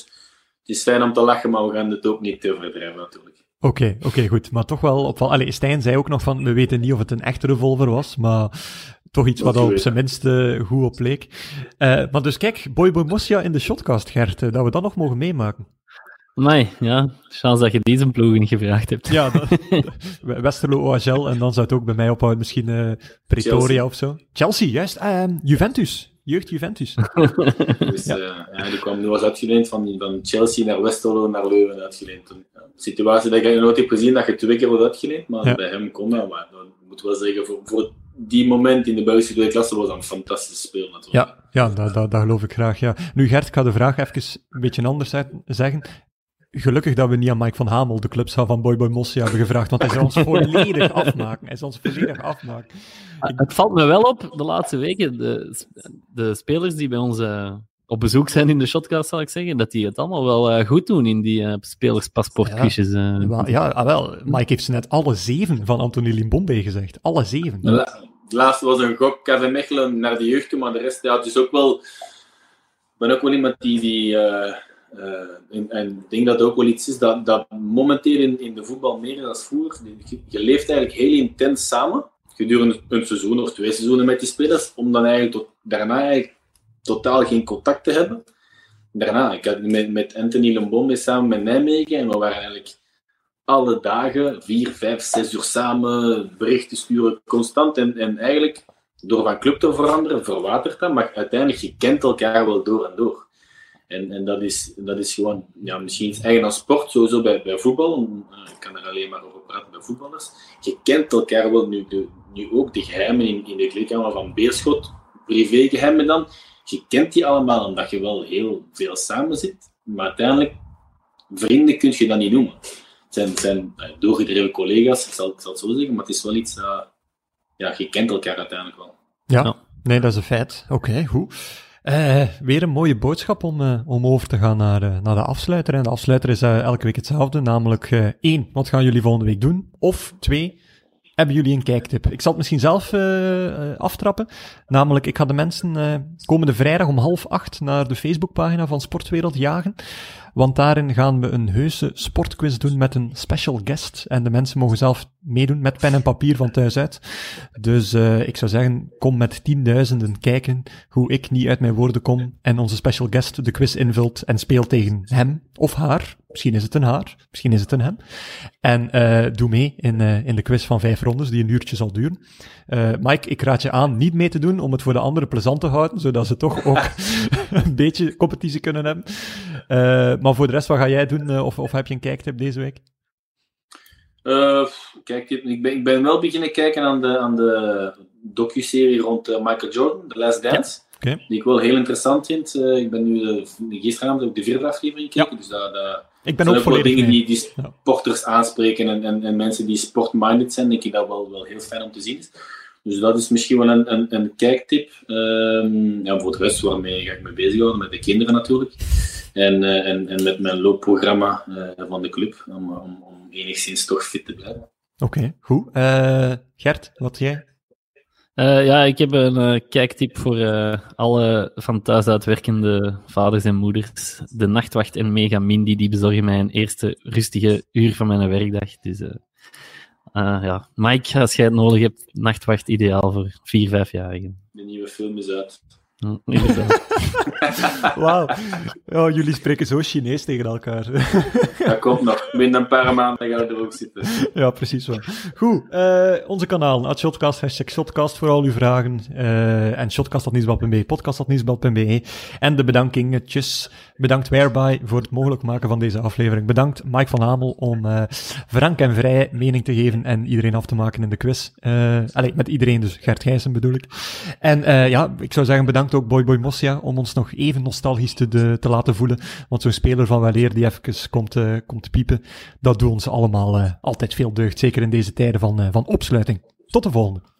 het is fijn om te lachen, maar we gaan het ook niet te verdrijven natuurlijk. Oké, oké, goed. Maar toch wel opvallend. Allee, Stijn zei ook nog van, we weten niet of het een echte revolver was, maar toch iets wat er op zijn minst eh, goed op leek. Eh, maar dus kijk, Boy Boy Mosia in de shotcast, Gert, eh, dat we dat nog mogen meemaken. Nee, ja. Chance dat je deze ploeg niet gevraagd hebt. Ja, dat, Westerlo OHL en dan zou het ook bij mij ophouden, misschien eh, Pretoria Chelsea. of zo. Chelsea, juist. Ehm, Juventus. Jeugd Juventus. Dus Ja. ja. ja, die kwam nu was uitgeleend van, van Chelsea naar Westerlo naar Leuven uitgeleend. Toen, situatie dat ik nooit heb gezien dat je twee keer wordt uitgeleend, maar Ja. bij hem kon dat. Maar dat moet wel zeggen, voor, voor die moment in de Belgische tweede klasse was dat een fantastisch speel natuurlijk. Ja, ja dat, dat, dat geloof ik graag. Ja. Nu, Gert, ik ga de vraag even een beetje anders zeggen. Gelukkig dat we niet aan Mike van Hamel, de clubscha van Boy Boy Mosia, hebben gevraagd, want hij zal ons volledig afmaken. Hij zal ons volledig afmaken. Het valt me wel op de laatste weken, de, de spelers die bij ons eh, op bezoek zijn in de shotcast, zal ik zeggen, dat die het allemaal wel eh, goed doen in die eh spelerspaspoortquizjes. eh. Wel, Ja, ah, wel, Mike heeft ze net alle zeven van Anthony Limbombe gezegd. Alle zeven. De, la- de laatste was een gok, Kevin Mechelen naar de jeugd toe, maar de rest, ja, het is ook wel... Ik ben ook wel iemand die... die eh, eh, en, en ik denk dat het ook wel iets is dat, dat momenteel in, in de voetbal meer dan vroeger. Je, je leeft eigenlijk heel intens samen, gedurende een seizoen of twee seizoenen met die spelers, om dan eigenlijk tot, daarna eigenlijk totaal geen contact te hebben. daarna. Ik had met, met Anthony Lembombe samen met Nijmegen en we waren eigenlijk alle dagen, vier, vijf, zes uur samen, berichten sturen, constant. En, en eigenlijk, door van club te veranderen, verwatert dat, maar uiteindelijk, je kent elkaar wel door en door. En, en dat, is, dat is gewoon, ja, misschien iets eigen aan sport, sowieso bij, bij voetbal. Ik kan er alleen maar over praten bij voetballers. Je kent elkaar wel nu, de, nu ook de geheimen in, in de kleedkamer van Beerschot, privégeheimen dan. Je kent die allemaal omdat je wel heel veel samen zit. Maar uiteindelijk, vrienden kun je dat niet noemen. Het zijn, het zijn eh, doorgedreven collega's, ik zal, ik zal het zo zeggen, maar het is wel iets dat... Ja, je kent elkaar uiteindelijk wel. Ja, Ja. nee, dat is een feit. Oké, goed. Eh, weer een mooie boodschap om, eh, om over te gaan naar, eh, naar de afsluiter. En de afsluiter is eh, elke week hetzelfde, namelijk eh, één, wat gaan jullie volgende week doen? Of twee, hebben jullie een kijktip? Ik zal het misschien zelf eh, aftrappen. Namelijk, ik ga de mensen eh, komende vrijdag om half acht naar de Facebookpagina van Sportwereld jagen. Want daarin gaan we een heuse sportquiz doen met een special guest. En de mensen mogen zelf meedoen met pen en papier van thuis uit. Dus eh, ik zou zeggen, kom met tienduizenden kijken hoe ik niet uit mijn woorden kom en onze special guest de quiz invult en speelt tegen hem of haar. Misschien is het een haar, misschien is het een hem. En eh, doe mee in, eh, in de quiz van vijf rondes, die een uurtje zal duren. Mike, ik raad je aan niet mee te doen om het voor de anderen plezant te houden, zodat ze toch ook een beetje competitie kunnen hebben. Maar voor de rest, wat ga jij doen? eh, of, of heb je een kijktip deze week? Eh, kijk, ik ben, ik ben wel beginnen kijken aan de, aan de docu-serie rond eh, Michael Jordan, The Last Dance. Die ik wel heel interessant vind. Ik ben nu de, gisteravond ook de vierde aflevering gekeken, dus dat, dat Ik ben ook volledig dingen die, die Ja. sporters aanspreken en, en, en mensen die sport-minded zijn, denk ik dat wel, wel heel fijn om te zien. Dus dat is misschien wel een, een, een kijktip. Ehm, ja, voor de rest, waarmee ga ik me bezighouden? Met de kinderen natuurlijk. En, eh, en, en met mijn loopprogramma eh, van de club, om, om, om enigszins toch fit te blijven. Oké, goed. Eh, Gert, wat jij? Eh, ja, ik heb een eh, kijktip voor eh, alle van thuis uitwerkende vaders en moeders. De nachtwacht en Mega Mindy die bezorgen mij een eerste rustige uur van mijn werkdag. Dus eh, ja, Mike, als jij het nodig hebt, nachtwacht ideaal voor vier, vijfjarigen. De nieuwe film is uit. Hm, inderdaad. Wauw. Ja, jullie spreken zo Chinees tegen elkaar. Dat komt nog. Binnen een paar maanden gaan we er ook zitten. ja, precies wel. Goed, eh, onze kanaal, at Shotcast, hashtag Shotcast voor al uw vragen. eh en shotcast.nieuwsblad.be, podcast.nieuwsblad.be. En de bedankingetjes. Bedankt Whereby voor het mogelijk maken van deze aflevering. Bedankt Mike van Hamel om eh frank en vrij mening te geven en iedereen af te maken in de quiz. Eh allee, met iedereen, dus Gert Gijssen bedoel ik. En eh, ja, ik zou zeggen bedankt ook Boy Boy Mossia om ons nog even nostalgisch te, te laten voelen. Want zo'n speler van weleer die even komt, eh, komt piepen, dat doet ons allemaal eh, altijd veel deugd. Zeker in deze tijden van, eh, van opsluiting. Tot de volgende.